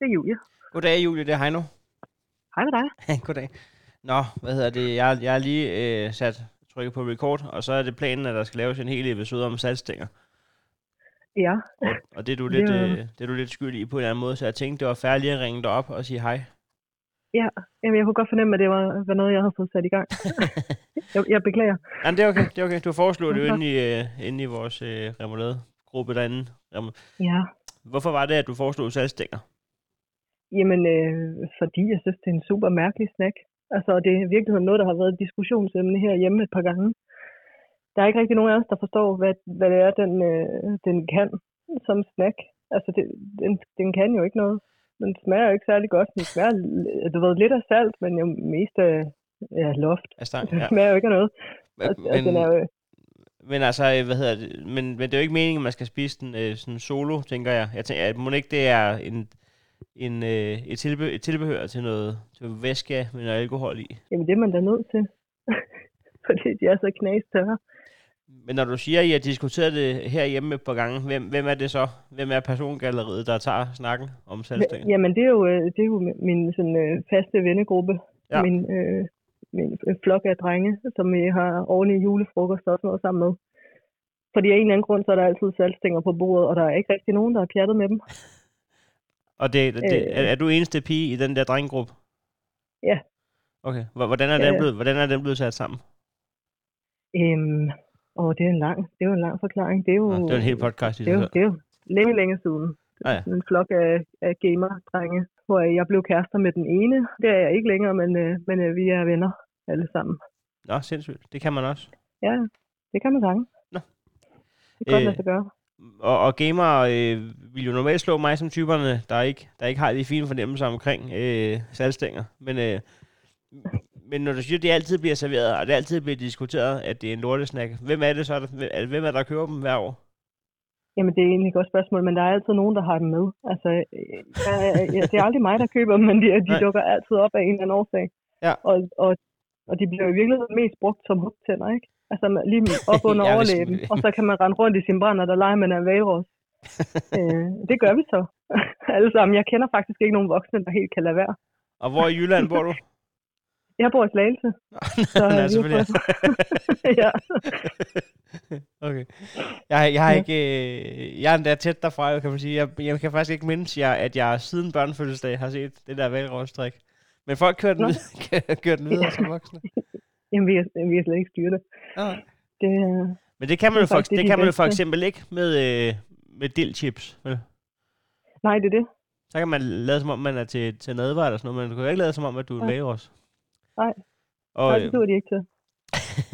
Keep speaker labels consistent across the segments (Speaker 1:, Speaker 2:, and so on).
Speaker 1: Det er Julie.
Speaker 2: Goddag, Julie. Det er Heino.
Speaker 1: Hej med dig.
Speaker 2: Goddag. Nå, hvad hedder det? Jeg, jeg har lige øh, sat trykket på record, og så er det planen, at der skal laves en hel episode om salgstænger.
Speaker 1: Ja,
Speaker 2: Og, og det, er du lidt,
Speaker 1: Det
Speaker 2: øh, det er du lidt skyld i på en eller anden måde, så jeg tænkte, det var færdigt lige at ringe dig op og sige hej.
Speaker 1: ja. Jamen, jeg kunne godt fornemme, at det var, var noget, jeg havde fået sat i gang. jeg, jeg beklager.
Speaker 2: Jamen, det er okay. Det er okay. Du foreslog det jo inde i, øh, inde i vores øh, remoulade-gruppe derinde. Rem-
Speaker 1: Ja,
Speaker 2: Hvorfor var det, at du foreslog salgstænger?
Speaker 1: Jamen, øh, fordi jeg synes, det er en super mærkelig snack. Altså, det er i virkeligheden noget, der har været et diskussionsemne herhjemme et par gange. Der er ikke rigtig nogen af os, der forstår, hvad, hvad det er, den, øh, den kan som snack. Altså, det, den, den kan jo ikke noget. Den smager jo ikke særlig godt. Den smager, du ved, lidt af salt, men jo mest af ja, loft.
Speaker 2: Altså,
Speaker 1: Den
Speaker 2: ja.
Speaker 1: smager jo ikke af noget. Og, og den er
Speaker 2: Men,
Speaker 1: jo,
Speaker 2: men altså, øh, hvad hedder det? Men, men det er jo ikke meningen, at man skal spise den øh, sådan solo, tænker jeg. Jeg tænker, at må ikke det er en, en, øh, et, tilbe, et tilbehør til noget til væske med noget alkohol i.
Speaker 1: Jamen, det er man da nødt til. Fordi de er så knastørre.
Speaker 2: Men når du siger, at I har diskuteret det herhjemme et par gange, hvem, hvem er det så? Hvem er persongalleriet, der tager snakken om salgstænger?
Speaker 1: Jamen, det er jo, øh, det er jo min sådan, øh, faste vennegruppe.
Speaker 2: Ja.
Speaker 1: Ja. Min, øh, min øh, flok af drenge, som vi har årlige julefrokost og sådan noget sammen med. Fordi af en eller anden grund, så er der altid salgstænger på bordet, og der er ikke rigtig nogen, der har pjattet med dem.
Speaker 2: Og det, det,
Speaker 1: Øh.
Speaker 2: er, er du eneste pige i den der drengegruppe?
Speaker 1: Ja.
Speaker 2: Okay. Hvor- Hvordan er,
Speaker 1: Ja,
Speaker 2: den
Speaker 1: ja.
Speaker 2: blevet, hvordan er den blevet sat sammen?
Speaker 1: Øhm, og det er en lang, det er jo en lang forklaring. Det er jo,
Speaker 2: Nå, det er en hel podcast i
Speaker 1: det er jo, det er jo længe, længe siden.
Speaker 2: Ah, ja.
Speaker 1: En flok af, af gamer-drenge, hvor jeg blev kærester med den ene. Det er jeg ikke længere, men, øh, men øh, vi er venner alle sammen.
Speaker 2: Nå, sindssygt. Det kan man også.
Speaker 1: Ja, det kan man sagtens.
Speaker 2: Nå.
Speaker 1: Det kan
Speaker 2: Øh,
Speaker 1: lade sig gøre.
Speaker 2: Og, og gamere øh, vil jo normalt slå mig som typerne, der ikke, der ikke har de fine fornemmelser omkring øh, salgstænger. Men, øh, men når du siger, at det altid bliver serveret, og det altid bliver diskuteret, at det er en lortesnack, hvem er det så, der, hvem er der, der køber dem hver år?
Speaker 1: Jamen, det er egentlig et godt spørgsmål, men der er altid nogen, der har dem med. Altså, øh, jeg, jeg, det er aldrig mig, der køber dem, men de, de dukker altid op af en eller anden årsag.
Speaker 2: Ja.
Speaker 1: Og, og, og de bliver jo i virkeligheden mest brugt som hugtænder, ikke? Altså med- lige op under
Speaker 2: Ja,
Speaker 1: overlæben, og så kan man rende rundt i sin brænder, der leger man af valros. øh, det gør vi så. Alle sammen. Jeg kender faktisk ikke nogen voksne, der helt kan lade være.
Speaker 2: Og hvor i Jylland bor du?
Speaker 1: Jeg bor i Slagelse. Så,
Speaker 2: Nå,
Speaker 1: øh,
Speaker 2: selvfølgelig.
Speaker 1: ja.
Speaker 2: okay. Jeg, jeg har
Speaker 1: Ja.
Speaker 2: ikke... Øh, jeg er endda tæt derfra, kan man sige. Jeg, jeg kan faktisk ikke mindes, jeg, at jeg siden børnefødselsdag har set det der valgrådstrik. Men folk kører den, videre, kører den videre som voksne.
Speaker 1: Jamen, vi kan, vi kan slet ikke styre det.
Speaker 2: Ja.
Speaker 1: det øh,
Speaker 2: Men det kan man jo
Speaker 1: Det
Speaker 2: for,
Speaker 1: faktisk
Speaker 2: det
Speaker 1: de
Speaker 2: kan man jo for eksempel ikke med, øh, med dillchips. Vel?
Speaker 1: nej, det er det.
Speaker 2: Så kan man lade som om, man er til, til nadvar eller sådan noget, men du kan jo ikke lade som om, at du er
Speaker 1: Nej.
Speaker 2: valros.
Speaker 1: Nej.
Speaker 2: Og,
Speaker 1: Nej,
Speaker 2: øh,
Speaker 1: det duer de ikke til.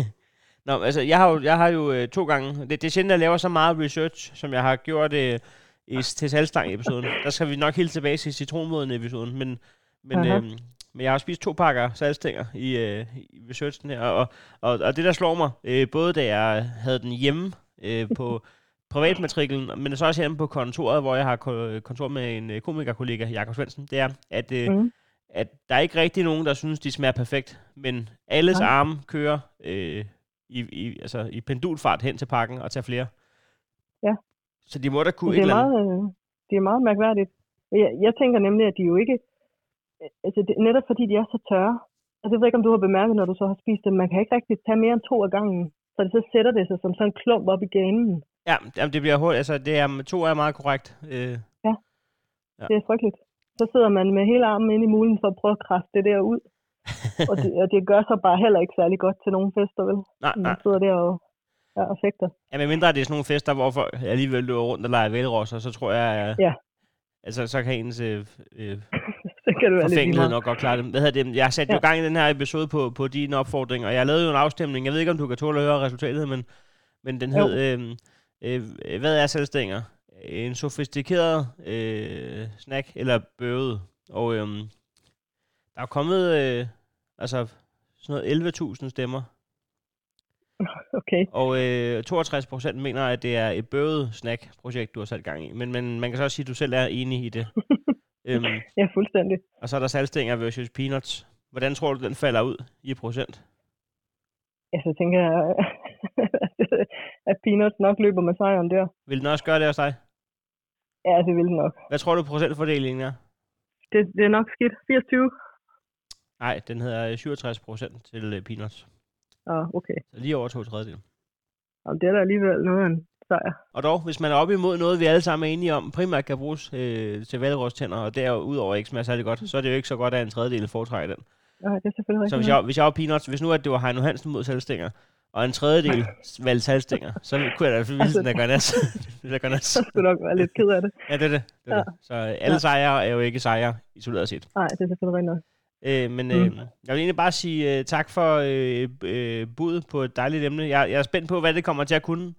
Speaker 2: Nå, altså, jeg har jo, jeg har jo øh, to gange... Det, det er sjældent, at jeg laver så meget research, som jeg har gjort øh, i, til salgstang-episoden. Der skal vi nok helt tilbage til citronmoden-episoden, men, men,
Speaker 1: Aha.
Speaker 2: øh, men jeg har spist to pakker salgstænger i, øh, i researchen her, og, og, og det, der slår mig, øh, både da jeg havde den hjemme øh, på privatmatriklen, men så også hjemme på kontoret, hvor jeg har ko- kontor med en øh, komikerkollega, Jakob Svendsen, det er, at, øh,
Speaker 1: Mm.
Speaker 2: at der er ikke rigtig nogen, der synes, de smager perfekt, men alles
Speaker 1: Nej.
Speaker 2: arme kører øh, i, i, altså, i pendulfart hen til pakken og tager flere.
Speaker 1: Ja.
Speaker 2: Så de må da kunne
Speaker 1: det,
Speaker 2: et
Speaker 1: er
Speaker 2: eller andet.
Speaker 1: meget, øh, det er meget mærkværdigt. Jeg, jeg tænker nemlig, at de jo ikke... Altså, det, netop fordi de er så tørre. Altså, jeg ved ikke, om du har bemærket, når du så har spist dem. Man kan ikke rigtig tage mere end to af gangen. Så det så sætter det sig som sådan en klump op i ganen.
Speaker 2: Ja, jamen, det bliver hurtigt. Altså, det er, to er meget korrekt. Øh, Ja.
Speaker 1: Det er frygteligt. Så sidder man med hele armen inde i mulen for at prøve at kræfte det der ud. og, det, og det gør så bare heller ikke særlig godt til nogle fester, vel?
Speaker 2: nej, nej.
Speaker 1: Man sidder der og, ja, og fægter.
Speaker 2: Ja, men mindre det er sådan nogle fester, hvor folk alligevel løber rundt og leger vælrosser, så tror jeg, at,
Speaker 1: Ja.
Speaker 2: altså, så kan ens øh, øh,
Speaker 1: Så kan det være
Speaker 2: forfængelighed nok godt klare det. Hvad hedder det? Jeg har sat ja. jo gang i den her episode på, på din opfordring, og jeg lavede jo en afstemning. Jeg ved ikke, om du kan tåle at høre resultatet, men, men den hed, øh, øh, hvad er selvstænger? En sofistikeret øh, snack, eller bøvet. Og øh, der er kommet øh, altså, sådan noget 11.000 stemmer,
Speaker 1: Okay.
Speaker 2: og øh, 62 procent mener, at det er et bøvet snack-projekt, du har sat gang i. Men, men man kan så også sige, at du selv er enig i det. øhm,
Speaker 1: Ja, fuldstændig.
Speaker 2: og så er der salgstænger versus peanuts. Hvordan tror du, den falder ud i procent?
Speaker 1: Ja, så tænker jeg, at Peanuts nok løber med sejren der.
Speaker 2: Vil den også gøre det hos dig?
Speaker 1: Ja, det vil den nok.
Speaker 2: Hvad tror du procentfordelingen er?
Speaker 1: Det, det er nok skidt. 80-20?
Speaker 2: Nej, den hedder 67 procent til øh, peanuts.
Speaker 1: Ah, okay.
Speaker 2: Så lige over to tredjedel.
Speaker 1: Jamen, det er da alligevel noget af en sejr.
Speaker 2: Og dog, hvis man er oppe imod noget, vi alle sammen er enige om, primært kan bruges øh, til valgrostænder, og derudover ikke smager særlig godt, så er det jo ikke så godt, at en tredjedel foretrækker den.
Speaker 1: Nej, det er selvfølgelig
Speaker 2: Så
Speaker 1: rigtigt.
Speaker 2: hvis jeg, hvis jeg var peanuts, hvis nu at det var Heino Hansen mod salgstænger, og en tredjedel valgte salgstænger, så kunne jeg da sådan, at gøre nas. Det er gøre nas.
Speaker 1: Så skulle nok være lidt ked af det.
Speaker 2: Ja, det er det. det, er det. Så øh, alle sejre er jo ikke sejre, isoleret set.
Speaker 1: Nej, det er selvfølgelig rigtigt.
Speaker 2: Øh, men øh,
Speaker 1: Mm.
Speaker 2: jeg vil egentlig bare sige øh, tak for øh, øh, budet på et dejligt emne. Jeg, jeg er spændt på, hvad det kommer til at kunne.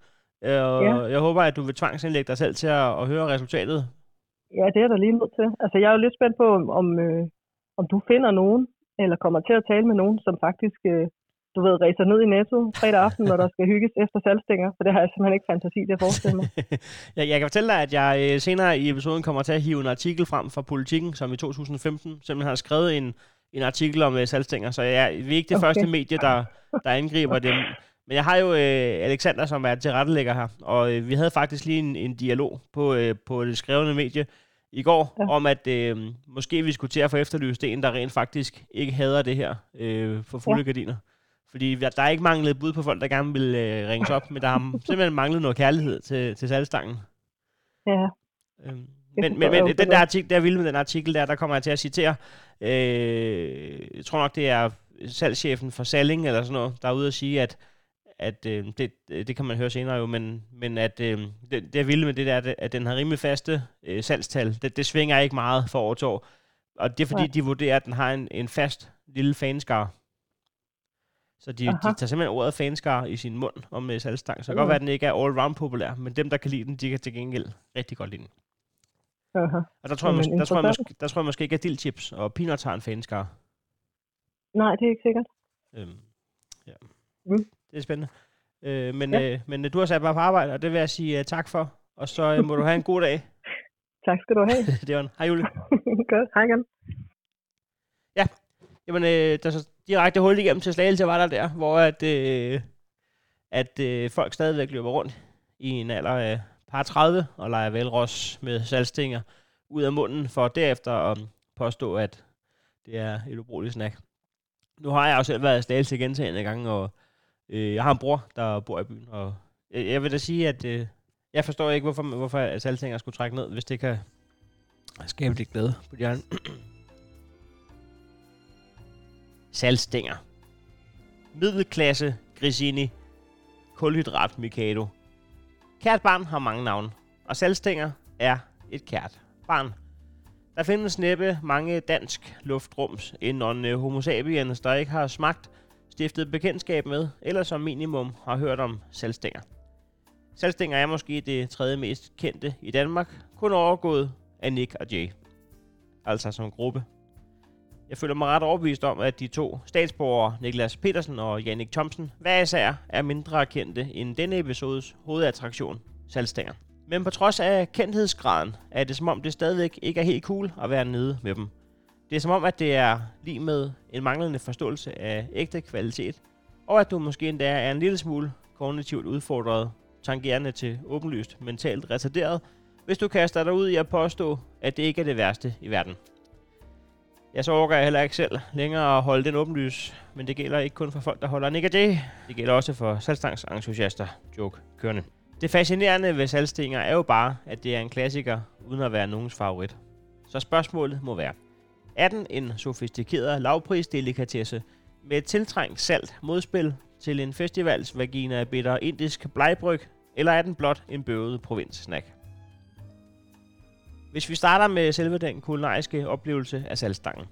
Speaker 2: Øh, og
Speaker 1: Ja.
Speaker 2: jeg håber, at du vil tvangsindlægge dig selv til at, at høre resultatet.
Speaker 1: Ja, det er der lige nødt til. Altså, jeg er jo lidt spændt på, om, om, øh, om du finder nogen, eller kommer til at tale med nogen, som faktisk, øh, du ved, racer ned i Netto fredag aften, når der skal hygges efter salgstænger. For det har jeg simpelthen ikke fantasi til at forestille mig.
Speaker 2: jeg, jeg kan fortælle dig, at jeg øh, senere i episoden kommer til at hive en artikel frem fra Politiken, som i 2015 simpelthen har skrevet en, en artikel om øh, salgstænger. Så jeg, vi er ikke det
Speaker 1: Okay.
Speaker 2: første medie, der, der angriber dem. Men jeg har jo øh, Alexander, som er tilrettelægger her, og øh, vi havde faktisk lige en, en dialog på, øh, på det skrevne medie i går, ja. Om at øh, måske vi skulle til at få efterlyst en, der rent faktisk ikke hader det her øh, for fulde ja. Gardiner. Fordi der er ikke manglet bud på folk, der gerne vil øh, ringes op, men der har simpelthen manglet noget kærlighed til, til salgstangen.
Speaker 1: Ja,
Speaker 2: Øhm, men, men, men den der artikel, der er vild med den artikel der, der kommer jeg til at citere. Øh, jeg tror nok, det er salgschefen for Salling eller sådan noget, der er ude at sige, at, at øh, det, det kan man høre senere jo, men, men at øh, det, det er vildt med det der, at den har rimelig faste øh, salgstal. Det, det svinger ikke meget fra år til år. Og det er fordi,
Speaker 1: Nej.
Speaker 2: de vurderer, at den har en, en fast lille fanskare. Så de, de tager simpelthen ordet fanskare i sin mund om øh, salgstang. Så det kan godt være, at den ikke er all-round populær, men dem, der kan lide den, de kan til gengæld rigtig godt lide den.
Speaker 1: aha.
Speaker 2: Og der tror, jeg, måske, der, tror jeg, måske, der tror jeg måske ikke, at dildchips og peanuts har en fanskare.
Speaker 1: Nej, det er ikke sikkert.
Speaker 2: Øhm, ja.
Speaker 1: Mm.
Speaker 2: Det er spændende. Øh, men,
Speaker 1: Ja.
Speaker 2: øh, men øh, du har sat mig på arbejde, og det vil jeg sige uh, tak for. Og så øh, må du have en god dag.
Speaker 1: Tak skal du have.
Speaker 2: det var en. Hej Julie.
Speaker 1: Godt, hej igen.
Speaker 2: Jamen, øh, der er så direkte hul igennem til Slagelse var der der, hvor at, øh, at øh, folk stadigvæk løber rundt i en alder af par 30 og leger velros med salgstinger ud af munden, for derefter at påstå, at det er et ubrugeligt snack. Nu har jeg jo selv været i Slagelse gentagende gange, og øh, jeg har en bror, der bor i byen, og jeg, jeg vil da sige, at øh, jeg forstår ikke, hvorfor, hvorfor alting salgstinger skulle trække ned, hvis det kan skabe lidt glæde på de andre. salgstænger. Middelklasse Grisini. Kulhydrat Mikado. Kært barn har mange navne, og salgstænger er et kært barn. Der findes næppe mange dansk luftrums inden øh, homo sapiens, der ikke har smagt, stiftet bekendtskab med, eller som minimum har hørt om salgstænger. Salgstænger er måske det tredje mest kendte i Danmark, kun overgået af Nick og Jay. Altså som gruppe. Jeg føler mig ret overbevist om, at de to statsborgere, Niklas Petersen og Jannik Thomsen, hver især er mindre kendte end denne episodes hovedattraktion, salgstænger. Men på trods af kendthedsgraden, er det som om det stadigvæk ikke er helt cool at være nede med dem. Det er som om, at det er lige med en manglende forståelse af ægte kvalitet, og at du måske endda er en lille smule kognitivt udfordret, tangerende til åbenlyst mentalt retarderet, hvis du kaster dig ud i at påstå, at det ikke er det værste i verden. Jeg så overgår jeg heller ikke selv længere at holde den åbenlys, men det gælder ikke kun for folk, der holder en ikke det. Det gælder også for salgstangsentusiaster, joke kørende. Det fascinerende ved salgstinger er jo bare, at det er en klassiker, uden at være nogens favorit. Så spørgsmålet må være, er den en sofistikeret lavprisdelikatesse med et tiltrængt salt modspil til en festivals vagina bitter indisk blegbryg, eller er den blot en bøvet provinssnack? Hvis vi starter med selve den kulinariske oplevelse af salgstangen.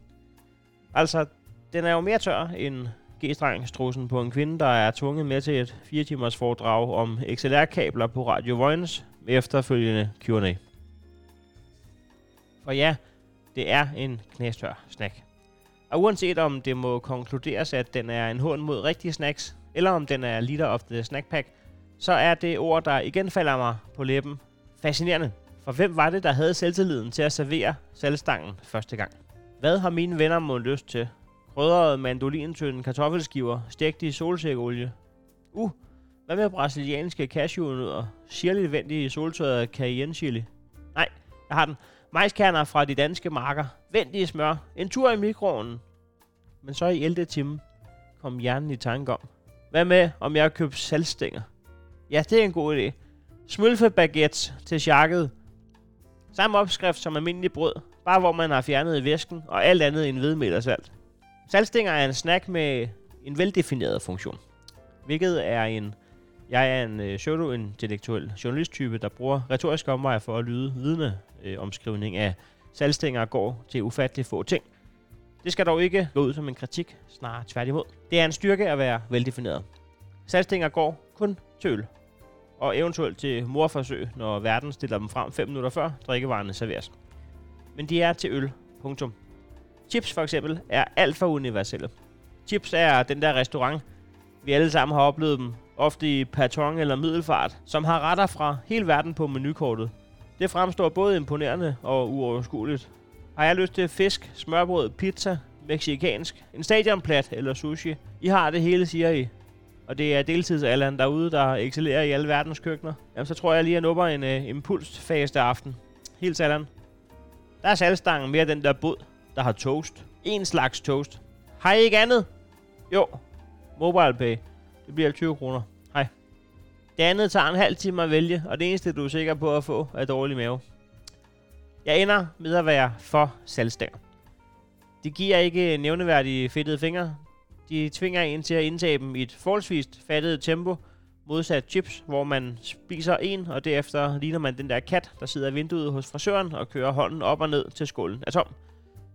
Speaker 2: Altså, den er jo mere tør end G-strengstrussen på en kvinde, der er tvunget med til et 4 timers foredrag om XLR-kabler på Radio Voice med efterfølgende Q&A. For ja, det er en knæstør snack. Og uanset om det må konkluderes, at den er en hånd mod rigtige snacks, eller om den er liter of the snack pack, så er det ord, der igen falder mig på læben, fascinerende. For hvem var det, der havde selvtilliden til at servere salgstangen første gang? Hvad har mine venner må lyst til? Krydrede mandolintønde kartoffelskiver, stegt i solsikkeolie. Uh, hvad med brasilianske cashewnødder? Sirligt vendt i soltørret cayenne chili? Nej, jeg har den. Majskerner fra de danske marker, vendt i smør, en tur i mikroovnen. Men så i 11. time kom hjernen i tanke om. Hvad med, om jeg købte salgstænger? Ja, det er en god idé. Smølfe baguettes til sjakket. Samme opskrift som almindelig brød, bare hvor man har fjernet væsken og alt andet end hvedemel og salt. Salgstænger er en snack med en veldefineret funktion, hvilket er en jeg er en øh, pseudo-intellektuel journalisttype, der bruger retoriske omveje for at lyde vidne øh, omskrivning af salgstænger går til ufattelig få ting. Det skal dog ikke gå ud som en kritik, snarere tværtimod. Det er en styrke at være veldefineret. Salgstænger går kun til øl, og eventuelt til morforsøg, når verden stiller dem frem 5 minutter før drikkevarerne serveres. Men de er til øl. Punktum. Chips for eksempel er alt for universelle. Chips er den der restaurant, vi alle sammen har oplevet dem, ofte i patong eller middelfart, som har retter fra hele verden på menukortet. Det fremstår både imponerende og uoverskueligt. Har jeg lyst til fisk, smørbrød, pizza, meksikansk, en stadionplat eller sushi? I har det hele, siger I. Og det er deltidsalderen derude, der excellerer i alle verdens køkkener. Jamen, så tror jeg lige, at jeg nupper en uh, impulsfaste aften. Helt sådan. Der er salgstangen mere den der båd, der har toast. En slags toast. Har I ikke andet? Jo. MobilePay. Det bliver 20 kroner. Hej. Det andet tager en halv time at vælge, og det eneste, du er sikker på at få, er dårlig mave. Jeg ender med at være for salgstænger. De giver ikke nævneværdige fedtede fingre. De tvinger en til at indtage dem i et forholdsvis fattet tempo, modsat chips, hvor man spiser en, og derefter ligner man den der kat, der sidder i vinduet hos frisøren og kører hånden op og ned til skålen er tom.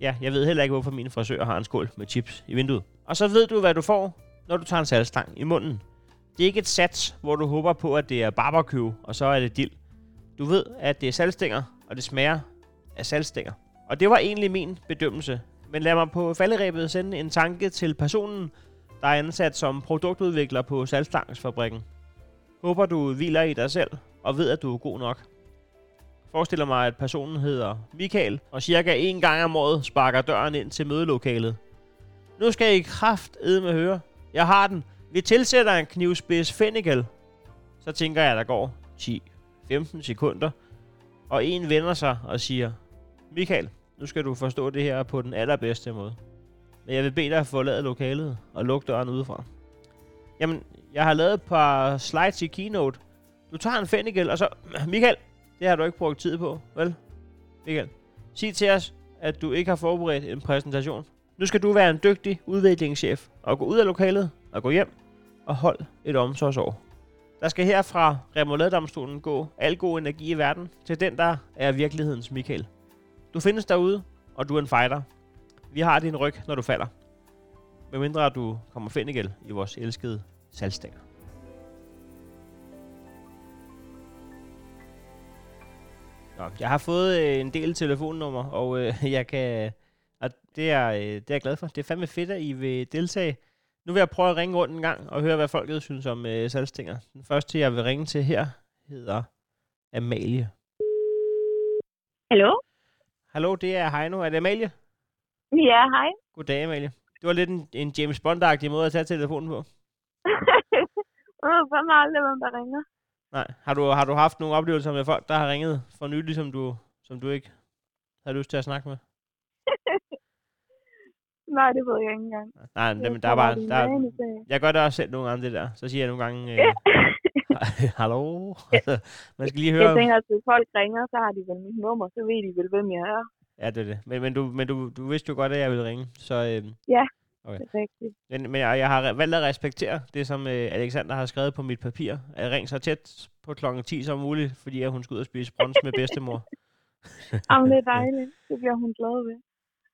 Speaker 2: Ja, jeg ved heller ikke, hvorfor min frisør har en skål med chips i vinduet. Og så ved du, hvad du får, når du tager en salgstang i munden. Det er ikke et sats, hvor du håber på, at det er barbecue, og så er det dild. Du ved, at det er salgstænger, og det smager af salgstænger. Og det var egentlig min bedømmelse. Men lad mig på falderæbet sende en tanke til personen, der er ansat som produktudvikler på salgstangsfabrikken. Håber du hviler i dig selv, og ved, at du er god nok. Forestiller mig, at personen hedder Michael, og cirka en gang om året sparker døren ind til mødelokalet. Nu skal I kraft med høre. Jeg har den. Vi tilsætter en knivspids fennikel. Så tænker jeg, der går 10-15 sekunder. Og en vender sig og siger, Michael, nu skal du forstå det her på den allerbedste måde. Men jeg vil bede dig at forlade lokalet og lukke døren udefra. Jamen, jeg har lavet et par slides i Keynote. Du tager en fennikel, og så... Michael, det har du ikke brugt tid på, vel? Michael, sig til os, at du ikke har forberedt en præsentation. Nu skal du være en dygtig udviklingschef og gå ud af lokalet og gå hjem og hold et omsorgsår. Der skal her fra Remoladedomstolen gå al god energi i verden til den, der er virkelighedens Michael. Du findes derude, og du er en fighter. Vi har din ryg, når du falder. Medmindre du kommer fændigel i vores elskede salgstænger. Nå, jeg har fået øh, en del telefonnummer, og øh, jeg kan og det er, øh, det er jeg glad for. Det er fandme fedt, at I vil deltage. Nu vil jeg prøve at ringe rundt en gang og høre, hvad folket synes om øh, salgstinger. Den første, jeg vil ringe til her, hedder Amalie.
Speaker 3: Hallo?
Speaker 2: Hallo, det er Heino. Er det Amalie?
Speaker 3: Ja, hej.
Speaker 2: Goddag, Amalie. Det var lidt en, en James Bond-agtig måde at tage telefonen på.
Speaker 3: Ved fandme aldrig, hvem der ringer.
Speaker 2: Nej. Har du, har du haft nogle oplevelser med folk, der har ringet for nylig, som du, som du ikke har lyst til at snakke med?
Speaker 3: Nej, det ved jeg ikke engang.
Speaker 2: Nej,
Speaker 3: Jeg
Speaker 2: men der er bare...
Speaker 3: er
Speaker 2: Der, er- jeg gør det også selv nogle gange, det der. Så siger jeg nogle gange... Øh, Hallo? Man skal lige høre...
Speaker 3: Jeg tænker, at hvis folk ringer, så har de vel mit nummer, så ved de vel, hvem jeg er.
Speaker 2: Ja, det er det. Men, men, du, men du, du vidste jo godt, at jeg ville ringe. Så, øh,
Speaker 3: Det er rigtigt.
Speaker 2: men, men jeg, jeg har valgt at respektere det, som øh, Alexander har skrevet på mit papir. At ringe så tæt på klokken 10 som muligt, fordi at hun skal ud og spise brunch med bedstemor.
Speaker 3: Jamen, det er dejligt. Det bliver hun glad ved.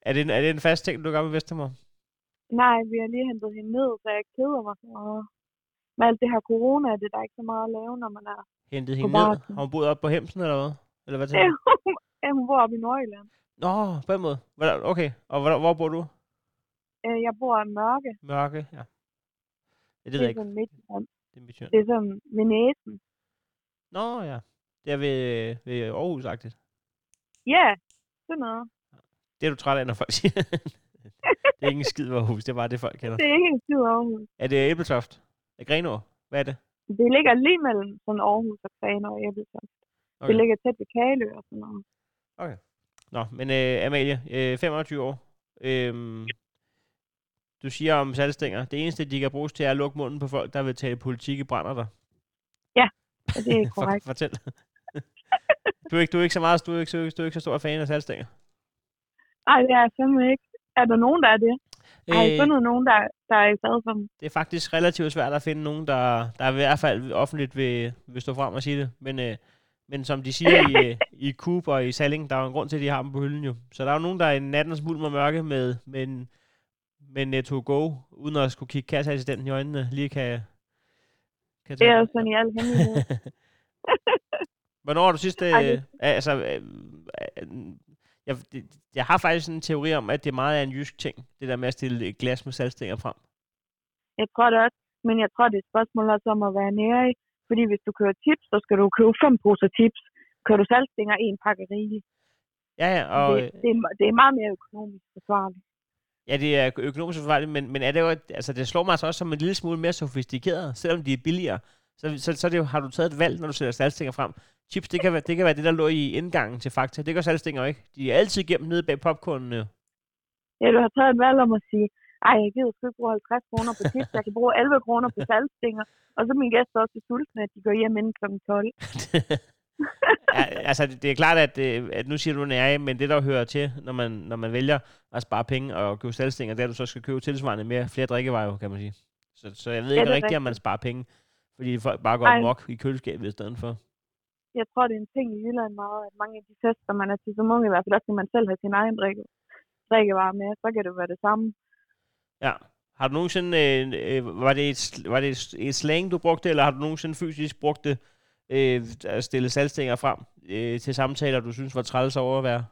Speaker 2: Er det, en, er det en fast ting, du gør med bedstemor?
Speaker 3: Nej, vi har lige hentet hende ned, så jeg keder mig så meget. Med alt det her corona, er det der er ikke så meget at lave, når man er...
Speaker 2: Hentet hende ned? Har hun boet op på Hemsen, eller hvad? Eller hvad tænker du?
Speaker 3: ja, hun bor oppe i Nordjylland.
Speaker 2: Nå, på den måde. Okay, og hvor, hvor bor du?
Speaker 3: Øh, Jeg bor i Mørke.
Speaker 2: Mørke, ja. ja det
Speaker 3: Det er
Speaker 2: ikke.
Speaker 3: sådan midt.
Speaker 2: Det er Midtjylland.
Speaker 3: Det er sådan ved næsen.
Speaker 2: Nå, ja. Det er ved, ved Aarhus-agtigt.
Speaker 3: Ja, sådan noget.
Speaker 2: Det er du træt af, når folk siger. det er ikke en skid Aarhus, det er bare det, folk kender.
Speaker 3: Det er ikke en skid Aarhus.
Speaker 2: Er det Æbletoft? Er Grenaa? Hvad er det?
Speaker 3: Det ligger lige mellem sådan Aarhus og Grenaa og Æbeltoft. Okay.
Speaker 2: Okay.
Speaker 3: Det ligger tæt ved Kalø og sådan noget.
Speaker 2: Nå, men øh, Amalie, øh, 25 år. Øhm, du siger om salgstænger, det eneste, de kan bruges til, er at lukke munden på folk, der vil tale politik i brænder dig.
Speaker 4: Og det er korrekt.
Speaker 2: For, fortæl. du, er ikke, du er ikke så meget, du er ikke, så- du er ikke så stor fan af salgstænger.
Speaker 4: Nej, det er simpelthen ikke. Er der nogen, der er det? Har I
Speaker 2: Øh,
Speaker 4: fundet nogen, der, der er glad for dem?
Speaker 2: det er faktisk relativt svært at finde nogen, der, der i hvert fald offentligt vil, vil stå frem og sige det. Men, øh, men som de siger i, øh, i Coop og i Salling, der er jo en grund til, at de har dem på hylden jo. Så der er jo nogen, der i nattens mulm og mørke med, med, en, med Netto Go, uden at skulle kigge kasseassistenten i øjnene, lige kan, kan
Speaker 4: Det er jo sådan i al hemmelighed.
Speaker 2: Hvornår har du sidst... Øh, altså, øh, øh, jeg, det, jeg har faktisk en teori om, at det er meget af en jysk ting, det der med at stille et glas med salgstænger frem.
Speaker 4: Jeg tror det også. Men jeg tror, det er et spørgsmål også om at være nære i. Fordi hvis du kører chips, så skal du købe fem poser chips. Kører du salgstænger, en pakke rige.
Speaker 2: Ja, ja, og,
Speaker 4: det, det, er, det er meget mere økonomisk forsvarligt.
Speaker 2: ja, det er økonomisk forsvarligt, men, men er det jo, altså, det slår mig altså også som en lille smule mere sofistikeret, selvom de er billigere. Så, så, så det har du taget et valg, når du sætter salgstænger frem. Chips, det kan, være, det kan være det, der lå i indgangen til Fakta. Det gør salgstænger jo ikke. De er altid gemt nede bag popcornen. jo.
Speaker 4: Ja, du har taget et valg om at sige, ej, jeg gider sgu ikke bruge 50 kroner på chips, jeg kan bruge 11 kroner på salgstænger. Og så mine gæster også sultne, at de går hjem inden kl. 12.
Speaker 2: ja, altså, det er klart, at, øh, at nu siger du nære, men det, der hører til, når man, når man vælger at spare penge og købe salgstænger, det er, at du så skal købe tilsvarende mere flere drikkevarer, kan man sige. Så, så jeg ved
Speaker 4: Ja,
Speaker 2: ikke rigtigt, om man sparer penge, fordi folk bare går
Speaker 4: Ej.
Speaker 2: mok i køleskabet i stedet for.
Speaker 4: Jeg tror, det er en ting i Jylland meget, at mange af de fester, man er til som unge, i hvert fald også, når man selv har sin egen drikke, drikkevarer med, så kan det være det samme.
Speaker 2: Ja. Har du nogensinde, øh, øh, var det, et, var det et, et slang, du brugte, eller har du nogensinde fysisk brugt det, øh, at stille salgstænger frem øh, til samtaler, du synes var træls at overvære?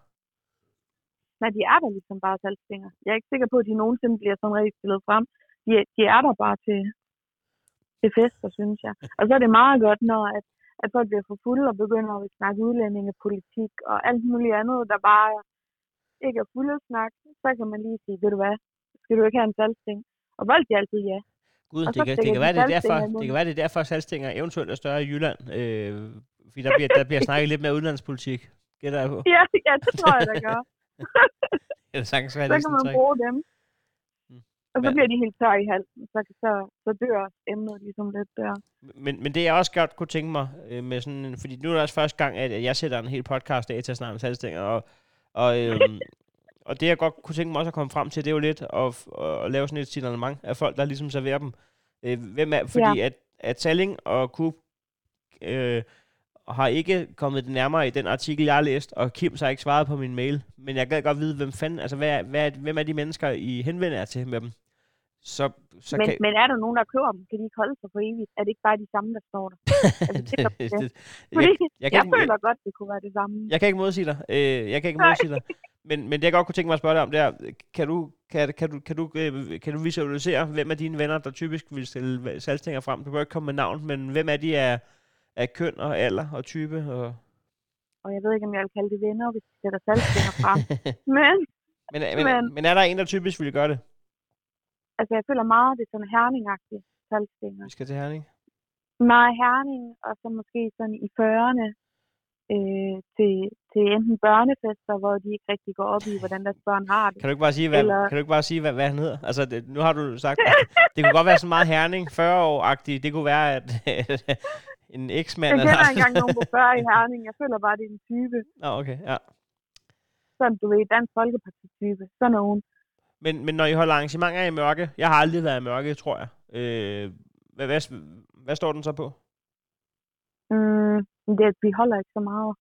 Speaker 4: Nej, de er der ligesom bare salgstænger. Jeg er ikke sikker på, at de nogensinde bliver sådan rigtig stillet frem. De, de er der bare til, til fester, synes jeg. Og så er det meget godt, når at, at folk bliver for fulde og begynder at snakke udlændingepolitik og alt muligt andet, der bare ikke er fulde snak. Så kan man lige sige, ved du hvad, skal du ikke have en salgstæng? Og folk er altid ja.
Speaker 2: Gud, det kan, det, kan være, det, er derfor, det kan være, det er derfor, at salgstænger eventuelt er større i Jylland. Øh, fordi der bliver, der bliver snakket lidt mere udlandspolitik. Gætter jeg på.
Speaker 4: Ja, ja det tror jeg, der gør.
Speaker 2: Eller sagtens være,
Speaker 4: så
Speaker 2: det er
Speaker 4: kan man bruge dem. Og så bliver de helt tør i halsen. Så, så, så dør emnet ligesom lidt der.
Speaker 2: Men, men det jeg også godt kunne tænke mig, øh, med sådan, fordi nu er det også første gang, at jeg sætter en hel podcast af til at snakke om salgstænger, og, og, øhm, og det jeg godt kunne tænke mig også at komme frem til, det er jo lidt at, at lave sådan et signalement af folk, der ligesom serverer dem. Øh, hvem er, fordi at, at Salling og Coop øh, har ikke kommet det nærmere i den artikel, jeg har læst, og Kim så har ikke svaret på min mail. Men jeg gad godt vide, hvem fanden, altså hvad, hvad, hvem er de mennesker, I henvender jer til med dem? Så, så
Speaker 4: Men,
Speaker 2: kan,
Speaker 4: men er der nogen, der køber dem? Kan de ikke holde sig for evigt? Er det ikke bare de samme, der står der? Er du sikker på det? Fordi
Speaker 2: jeg,
Speaker 4: jeg,
Speaker 2: kan
Speaker 4: jeg
Speaker 2: ikke,
Speaker 4: føler godt, det kunne være det samme.
Speaker 2: Jeg kan ikke modsige dig. Øh, jeg kan ikke
Speaker 4: Nej.
Speaker 2: modsige dig. Men, men det jeg godt kunne tænke mig at spørge dig om, det er, kan du, kan, kan du, kan du, øh, kan du visualisere, hvem af dine venner, der typisk vil stille salgstænger frem? Du kan ikke komme med navn, men hvem er de af, af køn og alder og type? Og...
Speaker 4: Og jeg ved ikke, om jeg vil kalde det venner, hvis de sætter salgstænger frem. Men,
Speaker 2: men, men, Men-
Speaker 4: men
Speaker 2: er der en, der typisk vil gøre det?
Speaker 4: Altså, jeg føler meget, det er sådan herningagtigt salgstænger.
Speaker 2: Vi skal til Herning.
Speaker 4: Meget herning, og så måske sådan i 40'erne øh, til, til enten børnefester, hvor de ikke rigtig går op i, hvordan deres børn har det.
Speaker 2: Kan du ikke bare sige, hvad,
Speaker 4: Eller-
Speaker 2: kan du ikke bare sige, hvad, hvad han hedder? Altså, det, nu har du sagt, det kunne godt være sådan meget Herning, 40-år-agtigt. Det kunne være, at en eksmand...
Speaker 4: Jeg kender engang nogen på 40 i Herning. Jeg føler bare, det er en type.
Speaker 2: Nå, okay, ja.
Speaker 4: Sådan, du ved, Dansk Folkeparti-type. Sådan nogen.
Speaker 2: Men, men når I holder arrangementer i mørke, jeg har aldrig været i mørke, tror jeg. Øh, hvad, hvad, hvad står den så på?
Speaker 4: Mm, det, vi holder ikke så meget.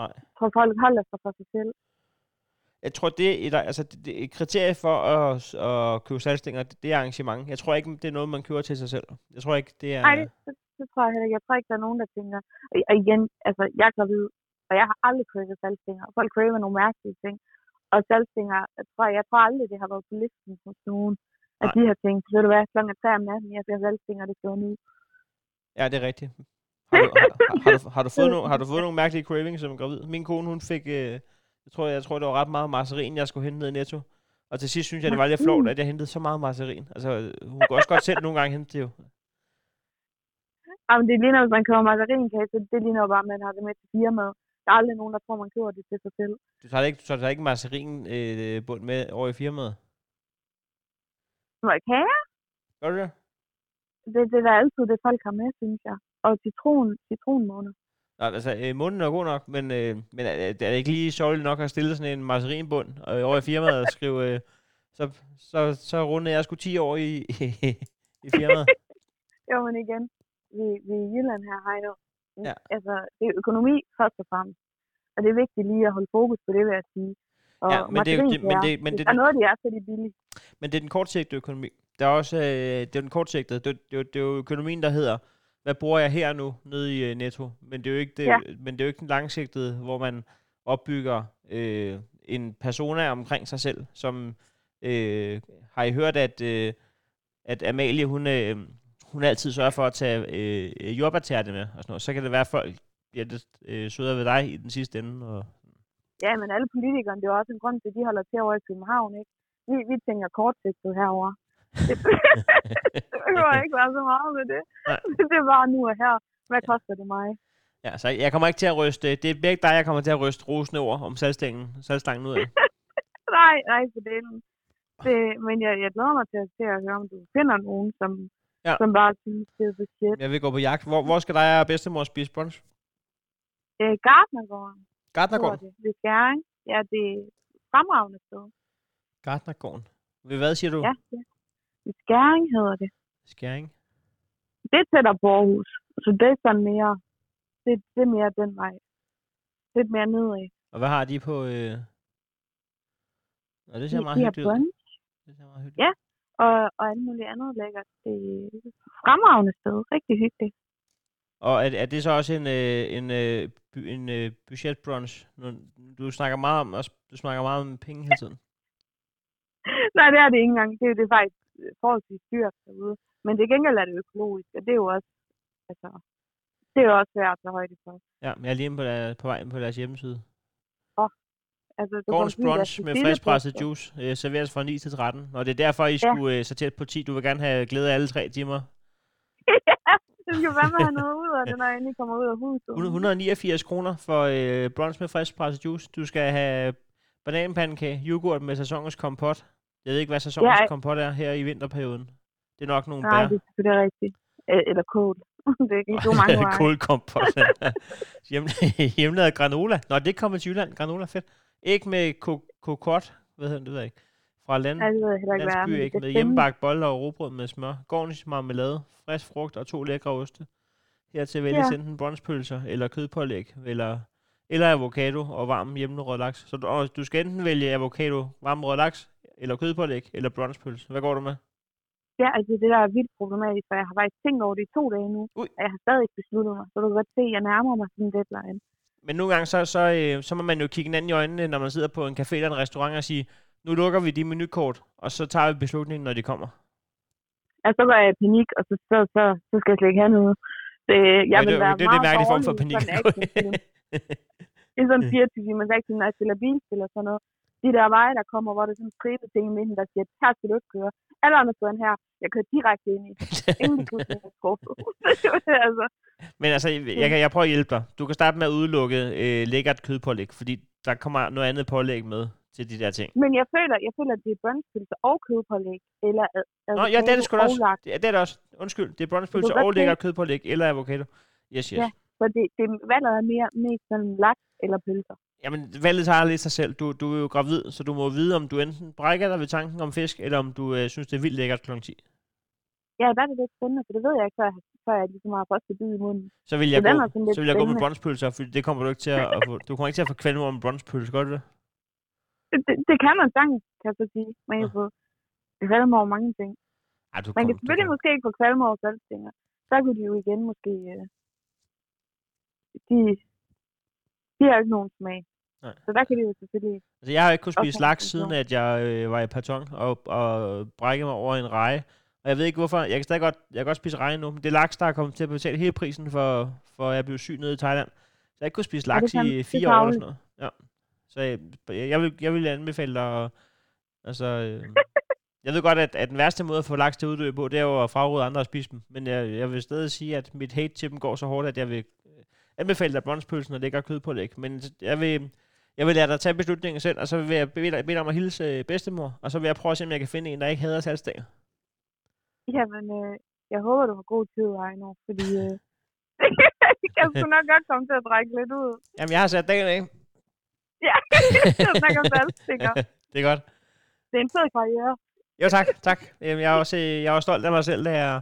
Speaker 2: Nej.
Speaker 4: Jeg tror, folk holder sig for sig selv.
Speaker 2: Jeg tror, det er et, altså, det, er et kriterie for at, at købe salgstænger, det, det er arrangement. Jeg tror ikke, det er noget, man køber til sig selv. Jeg tror ikke, det er...
Speaker 4: Nej, det, det, det, tror jeg heller ikke. Jeg tror ikke, der er nogen, der tænker... Og, og igen, altså, jeg er gravid, og jeg har aldrig cravet salgstænger. Folk craver nogle mærkelige ting. Og salgstænger, jeg tror, jeg tror aldrig, det har været på listen hos nogen. At
Speaker 2: Nej.
Speaker 4: de har tænkt, ved du hvad, klokken er 3 om natten, jeg bliver salgstænger, det skal nu.
Speaker 2: Ja, det er rigtigt. Har du, har, har, du, har, du fået nogle, har du fået nogle mærkelige cravings som gravid? Min kone, hun fik... Øh, jeg, tror, jeg tror, det var ret meget marcerin, jeg skulle hente ned i Netto. Og til sidst synes jeg, det var lidt flot, at jeg hentede så meget marcerin. Altså, hun kunne også godt selv nogle gange hente det jo.
Speaker 4: Jamen, det ligner, hvis man køber margarinkage, så det ligner jo bare, at man har det med til firmaet. Der er aldrig nogen, der tror, man køber det til sig selv.
Speaker 2: Du tager ikke, du tager ikke marcerin øh, bund med over i firmaet?
Speaker 4: Må jeg kage?
Speaker 2: Gør du det?
Speaker 4: Det, det er altid det, folk har med, synes jeg. Og citron, citronmåne.
Speaker 2: Nej, altså, øh, munden er god nok, men, øh, men er, er det ikke lige sørgeligt nok at stille sådan en marcerinbund øh, over i firmaet og skrive, øh, så, så, så rundede jeg sgu 10 år i, i, firmaet.
Speaker 4: Jo, men igen, vi, vi er i Jylland her, Heino.
Speaker 2: Ja.
Speaker 4: Altså, det er økonomi først og fremmest. Og det er vigtigt lige at holde fokus på det, vil jeg sige. Og
Speaker 2: Ja, men det er det- men det- men det-
Speaker 4: er noget, de er, så er de billige.
Speaker 2: Men det er den kortsigtede økonomi. Der er også øh, det er den kortsigtede. Det, er- det, er jo- det er jo økonomien, der hedder, hvad bruger jeg her nu nede i øh, Netto? Men det er jo ikke det,
Speaker 4: Ja.
Speaker 2: men det er jo ikke den langsigtede, hvor man opbygger øh, en persona omkring sig selv, som øh, har I hørt, at, øh, at Amalie, hun, øh, hun altid sørger for at tage øh, jordbærtærte med, og sådan noget. Så kan det være, at folk bliver lidt øh, sødere ved dig i den sidste ende. Og,
Speaker 4: Ja, men alle politikerne, det er jo også en grund til, at de holder til over i København, ikke? Vi, vi tænker kortsigtet herover. Det, det behøver ikke være så meget med det.
Speaker 2: Nej.
Speaker 4: Det er bare nu og her. Hvad koster det mig?
Speaker 2: ja, så jeg kommer ikke til at ryste, det er begge dig, jeg kommer til at ryste rosende ord om salgstængen, salgstangen ud af.
Speaker 4: Nej, nej, for delen. Det, men jeg, jeg glæder mig til at, til at høre, om du finder nogen, som,
Speaker 2: Ja.
Speaker 4: som bare synes, det er så shit.
Speaker 2: Jeg vil gå på jagt. Hvor, hvor skal dig og bedstemor spise brunch?
Speaker 4: Øh, Gardnergården,
Speaker 2: Gardnergården.
Speaker 4: det. Ved Skæring. Ja, det er fremragende sted.
Speaker 2: Gardnergården. Ved hvad siger du?
Speaker 4: Ja, ja. Ved Skæring hedder det.
Speaker 2: Skæring.
Speaker 4: Det er tættere på Aarhus. Så det er sådan mere, det, det er mere den vej. Lidt mere nedad.
Speaker 2: Og hvad har de på... Øh... Nå, det ser
Speaker 4: De-
Speaker 2: meget
Speaker 4: de
Speaker 2: hyggeligt ud. Det ser meget hyggeligt.
Speaker 4: Ja. Og, og alt muligt andet lækkert. Det er et fremragende sted. Rigtig hyggeligt.
Speaker 2: Og er, er det så også en, øh, en, øh, by, en øh, budgetbrunch? Du snakker meget om, også, du snakker meget om penge hele tiden.
Speaker 4: Nej, det er det ikke engang. Det er, det er faktisk forholdsvis dyrt derude. Men til gengæld er det økologisk, og det er jo også, altså, det er jo også svært at tage højde for.
Speaker 2: Ja, men jeg er lige inde på, der, på vej ind på deres hjemmeside.
Speaker 4: Altså, du
Speaker 2: Gårdens brunch med friskpresset juice øh, serveres fra 9 til 13. Og det er derfor, I skulle øh, så tæt på 10. Du vil gerne have glæde af alle tre timer.
Speaker 4: ja, det skal være med at have noget ud af det, når jeg endelig kommer ud af huset.
Speaker 2: 189 kroner for øh, brunch med friskpresset juice. Du skal have bananpandekage, yoghurt med sæsonens kompot. Jeg ved ikke, hvad sæsonens
Speaker 4: Ja.
Speaker 2: kompot er her i vinterperioden. Det er nok nogle
Speaker 4: Nej,
Speaker 2: bær.
Speaker 4: det er selvfølgelig rigtigt. Eller kål. det er ikke så mange.
Speaker 2: Kålkompot. Hjem, hjemmelavet granola. Nå, det kommer til Jylland. Granola, fedt. Ikke med ko- kokot. Hvad hedder det, ved jeg ikke. Fra land, landsby, ikke? Med hjemmebagt boller og robrød med smør. Gårdens marmelade, frisk frugt og to lækre oste. Hertil vælges
Speaker 4: Ja.
Speaker 2: enten brunchpølser eller kødpålæg, eller, eller avocado og varm hjemmerød laks. Så du, du skal enten vælge avocado, varm rød laks, eller kødpålæg, eller brunchpølse. Hvad går du med?
Speaker 4: Ja, altså det der er vildt problematisk, for jeg har faktisk tænkt over det i to dage nu,
Speaker 2: Ui.
Speaker 4: og jeg har stadig ikke besluttet mig, så du kan godt se, at jeg nærmer mig sådan en deadline.
Speaker 2: Men nogle gange, så, så, øh, så må man jo kigge hinanden i øjnene, når man sidder på en café eller en restaurant og sige, nu lukker vi de menukort, og så tager vi beslutningen, når de kommer.
Speaker 4: Altså, så går jeg i panik, og så, så, så, så skal jeg slet ikke have noget. Det, jeg
Speaker 2: Ja,
Speaker 4: vil
Speaker 2: det,
Speaker 4: være
Speaker 2: det, det er det
Speaker 4: meget
Speaker 2: mærkelige form for panik.
Speaker 4: en. Det er sådan en 24 timers action, når jeg spiller bilspil og sådan noget. De der veje, der kommer, hvor der er sådan en stribe ting i midten, der siger, her skal du ikke køre. Alle andre steder end her, jeg kører direkte ind i. Ingen altså,
Speaker 2: Men altså, jeg, kan, jeg prøver at hjælpe dig. Du kan starte med at udelukke øh, lækkert kødpålæg, fordi der kommer noget andet pålæg med til de der ting.
Speaker 4: men jeg føler, jeg føler, at det er brunchpølse og kødpålæg, eller
Speaker 2: Nå, ja, det er det sgu også.
Speaker 4: og laks.
Speaker 2: Det, er- det er det også. Undskyld, det er
Speaker 4: kan
Speaker 2: og lækkert kødpålæg, eller avocado. Yes, yes.
Speaker 4: Ja. Så det, det valget er mere, mest sådan laks eller pølser.
Speaker 2: Jamen, valget tager lidt sig selv. Du, du er jo gravid, så du må vide, om du enten brækker dig ved tanken om fisk, eller om du øh, synes, det er vildt lækkert kl. 10.
Speaker 4: Ja, der er det lidt spændende, for det ved jeg ikke, før før jeg ligesom har første bid i munden.
Speaker 2: Så vil jeg,
Speaker 4: Så den
Speaker 2: gå, så vil jeg gå med brunchpølser, for det kommer du ikke til at, at få. Du kommer ikke til at få kvalme en brunchpølse, gør du det?
Speaker 4: Det, det, det kan man sagtens, kan jeg så sige. Man kan
Speaker 2: Nå.
Speaker 4: få kvalme over mange ting.
Speaker 2: Ej, du
Speaker 4: Man
Speaker 2: kom,
Speaker 4: kan
Speaker 2: du
Speaker 4: selvfølgelig
Speaker 2: kom.
Speaker 4: måske ikke få kvalme over salgstinger. Så kunne de jo igen måske... Øh, de, de har jo ikke nogen smag.
Speaker 2: Nej.
Speaker 4: Så der kan de jo selvfølgelig...
Speaker 2: Altså, jeg har ikke kunnet spise
Speaker 4: så-
Speaker 2: laks, siden at jeg øh, var i Patong og, og brækkede mig over en reje. Og jeg ved ikke hvorfor. Jeg kan stadig godt, jeg kan godt spise reje nu. Men det er laks, der er kommet til at betale hele prisen for, for at jeg blev syg nede i Thailand. Så jeg har ikke kunnet spise
Speaker 4: Ja,
Speaker 2: laks
Speaker 4: kan-
Speaker 2: i fire år eller sådan noget. Ja. Så jeg, jeg, vil, jeg vil anbefale dig altså, øh, jeg ved godt, at, at den værste måde at få laks til at uddø på, det er jo at fraråde andre at spise dem. Men jeg, jeg vil stadig sige, at mit hate til dem går så hårdt, at jeg vil, anbefale dig brunchpølsen og lækker kødpålæg. Men jeg vil, jeg vil lade dig tage beslutningen selv, og så vil jeg bede dig, bede dig om at hilse øh, bedstemor, og så vil jeg prøve at se, om jeg kan finde en, der ikke hader salgstænger.
Speaker 3: Jamen, øh, jeg håber, du har god tid, Ejner, fordi øh, kan sgu nok godt komme til at trække lidt ud.
Speaker 2: Jamen, jeg har sat dagen af.
Speaker 3: Ja, jeg snakker om salgstikker.
Speaker 2: det er godt.
Speaker 3: Det er en fed karriere.
Speaker 2: Jo, tak. tak. Jeg, er også, øh, jeg er også stolt af mig selv, da jeg,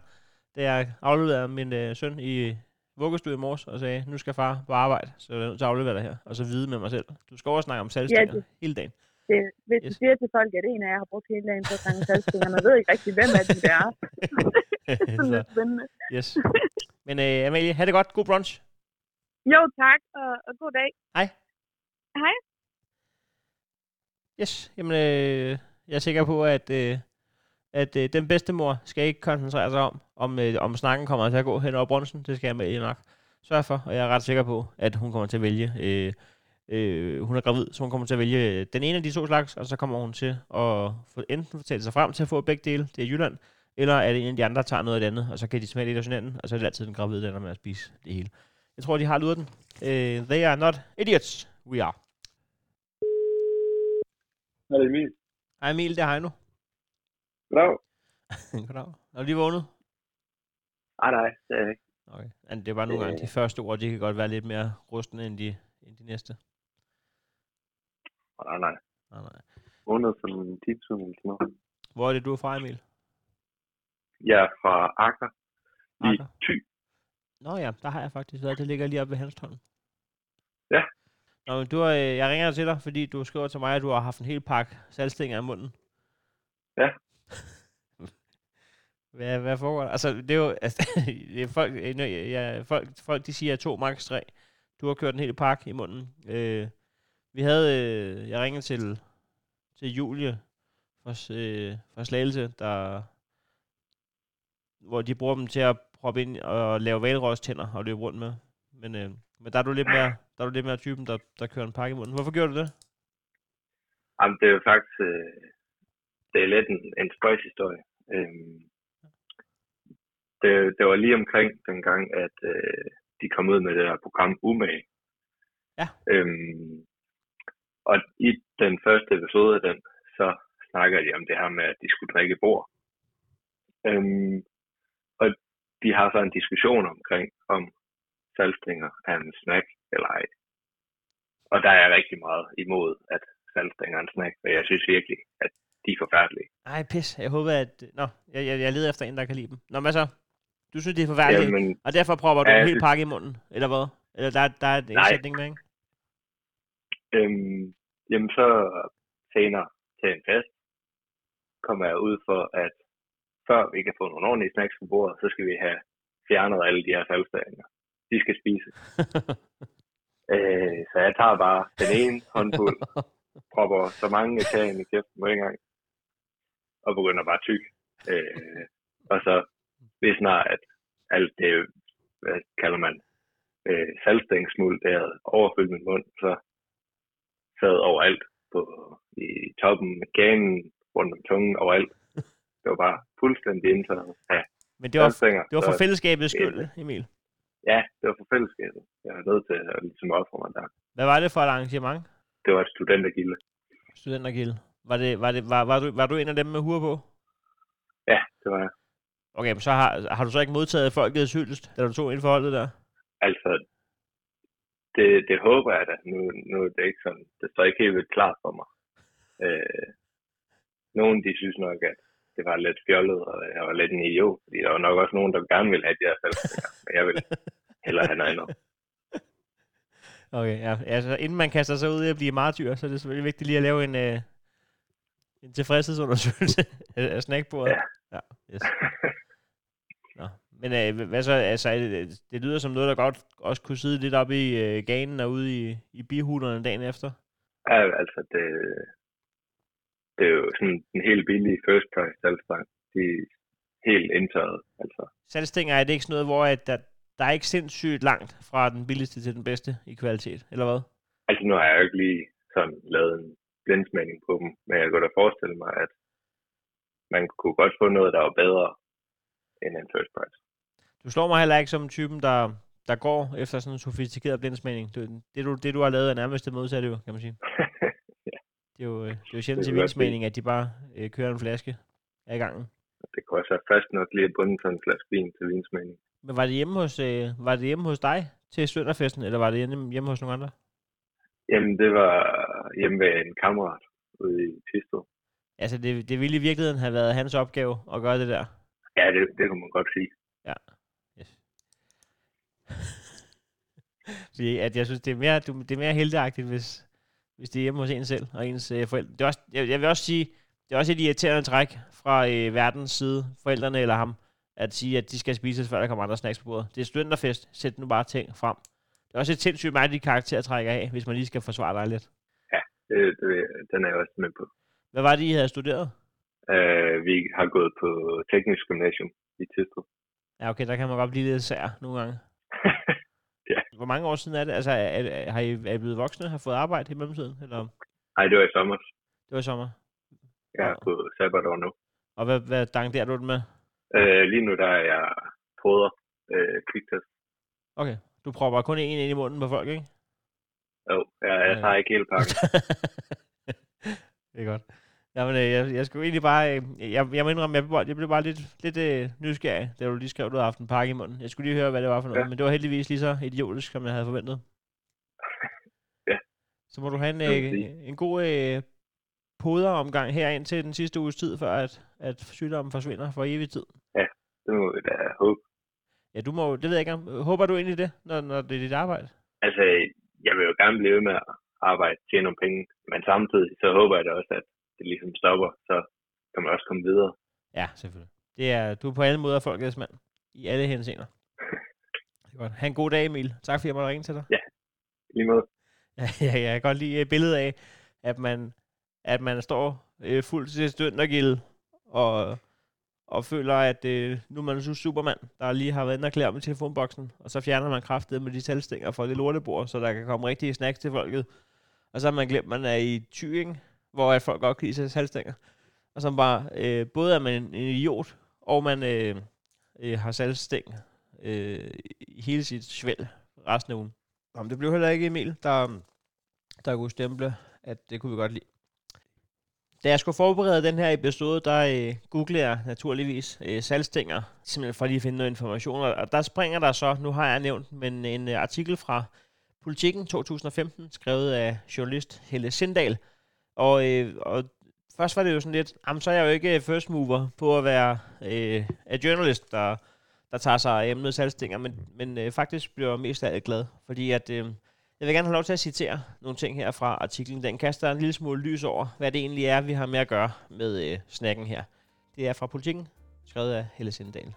Speaker 2: da jeg afleverede min øh, søn i vuggestue i morges og sagde, nu skal far på arbejde, så jeg er nødt til at aflevere dig her. Og så vide med mig selv. Du skal over snakke om salgstikker
Speaker 3: Ja, det-
Speaker 2: hele dagen.
Speaker 3: Det, hvis
Speaker 2: Yes.
Speaker 3: du siger til folk, at en af jer har brugt hele dagen på at snakke om salgstikker, man ved ikke rigtig, hvem af dem det er. det er lidt spændende.
Speaker 2: yes. Men øh, Amalie, have det godt. God brunch.
Speaker 3: Jo, tak, og, og god dag.
Speaker 2: Hej.
Speaker 3: Hej.
Speaker 2: Yes, jamen øh, jeg er sikker på, at, øh, at øh, den bedste mor skal ikke koncentrere sig om, om, øh, om snakken kommer til at gå hen over brunchen. Det skal Amalie nok sørge for, og jeg er ret sikker på, at hun kommer til at vælge. Øh, øh, hun er gravid, så hun kommer til at vælge øh, den ene af de to slags, og så kommer hun til at få, enten fortælle sig frem til at få begge dele, det er Jylland, eller at en af de andre tager noget af det andet, og så kan de smage lidt af hinanden, og så er det altid den gravide, der ender med at spise det hele. Jeg tror, de har luret den. Uh, they are not idiots. We are.
Speaker 5: Er det Emil?
Speaker 2: Hej Emil, det er Heino.
Speaker 5: Goddag.
Speaker 2: Goddag. Er du lige vågnet?
Speaker 5: Ah, nej, det er jeg ikke.
Speaker 2: Okay. Men det er bare nogle gange, de første ord, de kan godt være lidt mere rustne end de, end de næste.
Speaker 5: Nej, nej.
Speaker 2: Nej, nej.
Speaker 5: Vågnet for en siden eller sådan noget.
Speaker 2: Hvor er det, du er fra, Emil?
Speaker 5: Jeg er fra Akker i
Speaker 2: Akker?
Speaker 5: Thy.
Speaker 2: Nå ja, der har jeg faktisk været. Det ligger lige oppe ved Hanstholm.
Speaker 5: Ja.
Speaker 2: Nå, men du har, øh, jeg ringer til dig, fordi du skriver til mig, at du har haft en hel pakke salgstænger i munden.
Speaker 5: Ja
Speaker 2: hvad, hvad foregår der? Altså, det er jo... Altså, det er folk, øh, ja, folk, folk, de siger to, max 3. Du har kørt en hel pakke i munden. Øh, vi havde... Øh, jeg ringede til, til Julie fra, øh, fra Slagelse, der, hvor de bruger dem til at proppe ind og lave valrøstænder og løbe rundt med. Men, øh, men der er du lidt mere, der er du lidt mere typen, der, der kører en pakke i munden. Hvorfor gjorde du det?
Speaker 5: Jamen, det er jo faktisk... Øh, det er lidt en, en spøjshistorie. Øhm, det, det var lige omkring den gang, at øh, de kom ud med det der program Umage.
Speaker 2: Ja.
Speaker 5: Øhm, og i den første episode af den, så snakker de om det her med, at de skulle drikke bord. Øhm, og de har så en diskussion omkring, om salgstænger er en snack eller ej. Og der er jeg rigtig meget imod, at salgstænger er en snack, for jeg synes virkelig, at de er forfærdelige.
Speaker 2: Ej, pis. Jeg håber, at... Nå, jeg, jeg, jeg leder efter en, der kan lide dem. Nå, hvad så? Du synes, det er forfærdeligt,
Speaker 5: Jamen,
Speaker 2: og derfor propper du
Speaker 5: Ja,
Speaker 2: en hel pakke i munden? Eller hvad? Eller der, der er en
Speaker 5: Nej.
Speaker 2: sætning med, ikke?
Speaker 5: øhm, jamen så senere til en fest, kommer jeg ud for, at før vi kan få nogle ordentlige snacks på bordet, så skal vi have fjernet alle de her salgstænger. De skal spise. Øh, så jeg tager bare den ene håndfuld, propper så mange ind i kæften på en gang, og begynder bare at tykke. Øh, og så lige snart, at alt det, hvad kalder man, øh, salgstængsmuld, det havde overfyldt min mund, så sad overalt på, i toppen med ganen, rundt om tungen, overalt. Det var bare fuldstændig indtaget af
Speaker 2: Men det var, det var for fællesskabets skyld, Emil.
Speaker 5: Ja, det var for fællesskabet. Jeg er nødt til at ligesom ofre mig der.
Speaker 2: Hvad var det for et arrangement?
Speaker 5: Det var et studentergilde.
Speaker 2: Studentergilde. Var, det, var, det, var, var, du, var du en af dem med huer på?
Speaker 5: Ja, det var jeg.
Speaker 2: Okay, men så har, har du så ikke modtaget folkets hyldest, da du tog ind forholdet der?
Speaker 5: Altså, det, det håber jeg da. Nu, nu er det ikke sådan, det står ikke helt vildt klart for mig. Øh, nogen, de synes nok, at det var lidt fjollet, og jeg var lidt en idiot, fordi der var nok også nogen, der gerne ville have de her salgstænger, men jeg vil hellere have noget andet.
Speaker 2: Okay, ja. Altså, inden man kaster sig ud i at blive martyr, så er det selvfølgelig vigtigt lige at lave en, øh, en tilfredshedsundersøgelse af snackbordet.
Speaker 5: Ja.
Speaker 2: ja yes. Nå. Men øh, hvad så, altså, det, det lyder som noget, der godt også kunne sidde lidt oppe i øh, ganen og ude i, i bihulerne dagen efter.
Speaker 5: Ja, altså, det, det er jo sådan en helt billig first price salgstang. De er helt indtaget, altså.
Speaker 2: Salgstænger er det ikke sådan noget, hvor at der, der er ikke sindssygt langt fra den billigste til den bedste i kvalitet, eller hvad?
Speaker 5: Altså, nu har jeg jo ikke lige sådan lavet en blindsmagning på dem, men jeg kunne da forestille mig, at man kunne godt få noget, der var bedre end en first price.
Speaker 2: Du slår mig heller ikke som typen, der, der går efter sådan en sofistikeret blindsmagning. Det, det, du, det, du har lavet, er nærmest det modsatte, jo, kan man sige. Det er jo, øh, det er jo sjældent til vinsmagning, at de bare øh, kører en flaske af gangen.
Speaker 5: Det kunne også være fast nok lige at bunde sådan en flaske vin til vinsmagning.
Speaker 2: Men var det hjemme hos, øh, var det hjemme hos dig til Sønderfesten, eller var det hjemme, hjemme hos nogle andre?
Speaker 5: Jamen, det var hjemme ved en kammerat ude i Tisted.
Speaker 2: Altså, det, det ville i virkeligheden have været hans opgave at gøre det der.
Speaker 5: Ja, det, det kunne man godt sige.
Speaker 2: Yes. Fordi at jeg synes, det er mere, det er mere heldigagtigt, hvis, hvis det er hjemme hos en selv og ens øh, forældre. Det er også, jeg, jeg vil også sige, det er også et irriterende træk fra øh, verdens side, forældrene eller ham, at sige, at de skal spises, før der kommer andre snacks på bordet. Det er studenterfest. Sæt nu bare ting frem. Det er også et sindssygt mærkeligt karakter at trække af, hvis man lige skal forsvare dig lidt.
Speaker 5: Det, det, den er jeg også med på.
Speaker 2: Hvad var det, I havde studeret?
Speaker 5: Uh, vi har gået på teknisk gymnasium i Tisted.
Speaker 2: Ja, okay, der kan man godt blive lidt sær nogle gange.
Speaker 5: Ja.
Speaker 2: Hvor mange år siden er det? Altså, er, er, har I, er I blevet voksne, har fået arbejde i mellemtiden? Eller?
Speaker 5: Nej, det var i sommer.
Speaker 2: Det var i sommer.
Speaker 5: Jeg er på sabbatår nu.
Speaker 2: Og hvad, hvad dangerer du den med?
Speaker 5: Uh, lige nu der er jeg poder uh, kviktest.
Speaker 2: Okay, du propper kun en ind i munden på folk, ikke?
Speaker 5: Jo, jeg, jeg
Speaker 2: Ja.
Speaker 5: tager ikke hele pakken.
Speaker 2: det er godt. Jamen, øh, jeg, jeg skulle egentlig bare... Øh, jeg, jeg må indrømme, jeg blev, bare- jeg blev bare lidt, lidt øh, nysgerrig, da du lige skrev, at du havde haft en pakke i munden. Jeg skulle lige høre, hvad det var for noget,
Speaker 5: Ja.
Speaker 2: men det var heldigvis lige så idiotisk, som jeg havde forventet.
Speaker 5: Ja.
Speaker 2: Så må du have en, øh, en god øh, poderomgang her ind til den sidste uges tid, før at, at sygdommen forsvinder for evig tid.
Speaker 5: Det må vi da håbe.
Speaker 2: Ja, du må, det ved jeg ikke om. Håber du egentlig det, når, når det er dit arbejde?
Speaker 5: Altså, jeg vil jo gerne blive med at arbejde, tjene nogle penge, men samtidig så håber jeg da også, at det ligesom stopper, så kan man også komme videre.
Speaker 2: Ja, selvfølgelig. Det er, du er på alle måder folkets mand. I alle henseender. Er godt. Ha' en god dag, Emil. Tak fordi jeg måtte ringe til dig.
Speaker 5: I Lige måde.
Speaker 2: Ja, ja, jeg kan godt lide et billede af, at man, at man står øh, fuldt til studentergilde og, og og føler, at øh, nu er man så Superman, der lige har været inde og klæde om i telefonboksen, og så fjerner man kraftet med de talstænger fra det lortebord, så der kan komme rigtige snacks til folket. Og så har man glemt, at man er i Thyring, hvor at folk godt kan lide sig salgstænger. Og så bare, øh, både er man en, en idiot, og man øh, øh, har salgstæng øh, i hele sit svæl resten af ugen. Jamen, det blev heller ikke Emil, der, der kunne stemple, at det kunne vi godt lide. Da jeg skulle forberede den her episode, der øh, googlede jeg naturligvis øh, salgstænger, simpelthen for lige at finde noget information. Og- der springer der så, nu har jeg nævnt, men øh, en øh, artikel fra Politiken 2015, skrevet af journalist Helle Sindal. Og, øh, og først var det jo sådan lidt, jamen så er jeg jo ikke øh, first mover på at være øh, en journalist, der, der tager sig af emnet salgstænger, men, men øh, faktisk bliver jeg mest af alt glad, fordi at, øh, jeg vil gerne have lov til at citere nogle ting her fra artiklen. Den kaster en lille smule lys over, hvad det egentlig er, vi har med at gøre med øh, snakken her. Det er fra Politiken, skrevet af Helle Sindedal.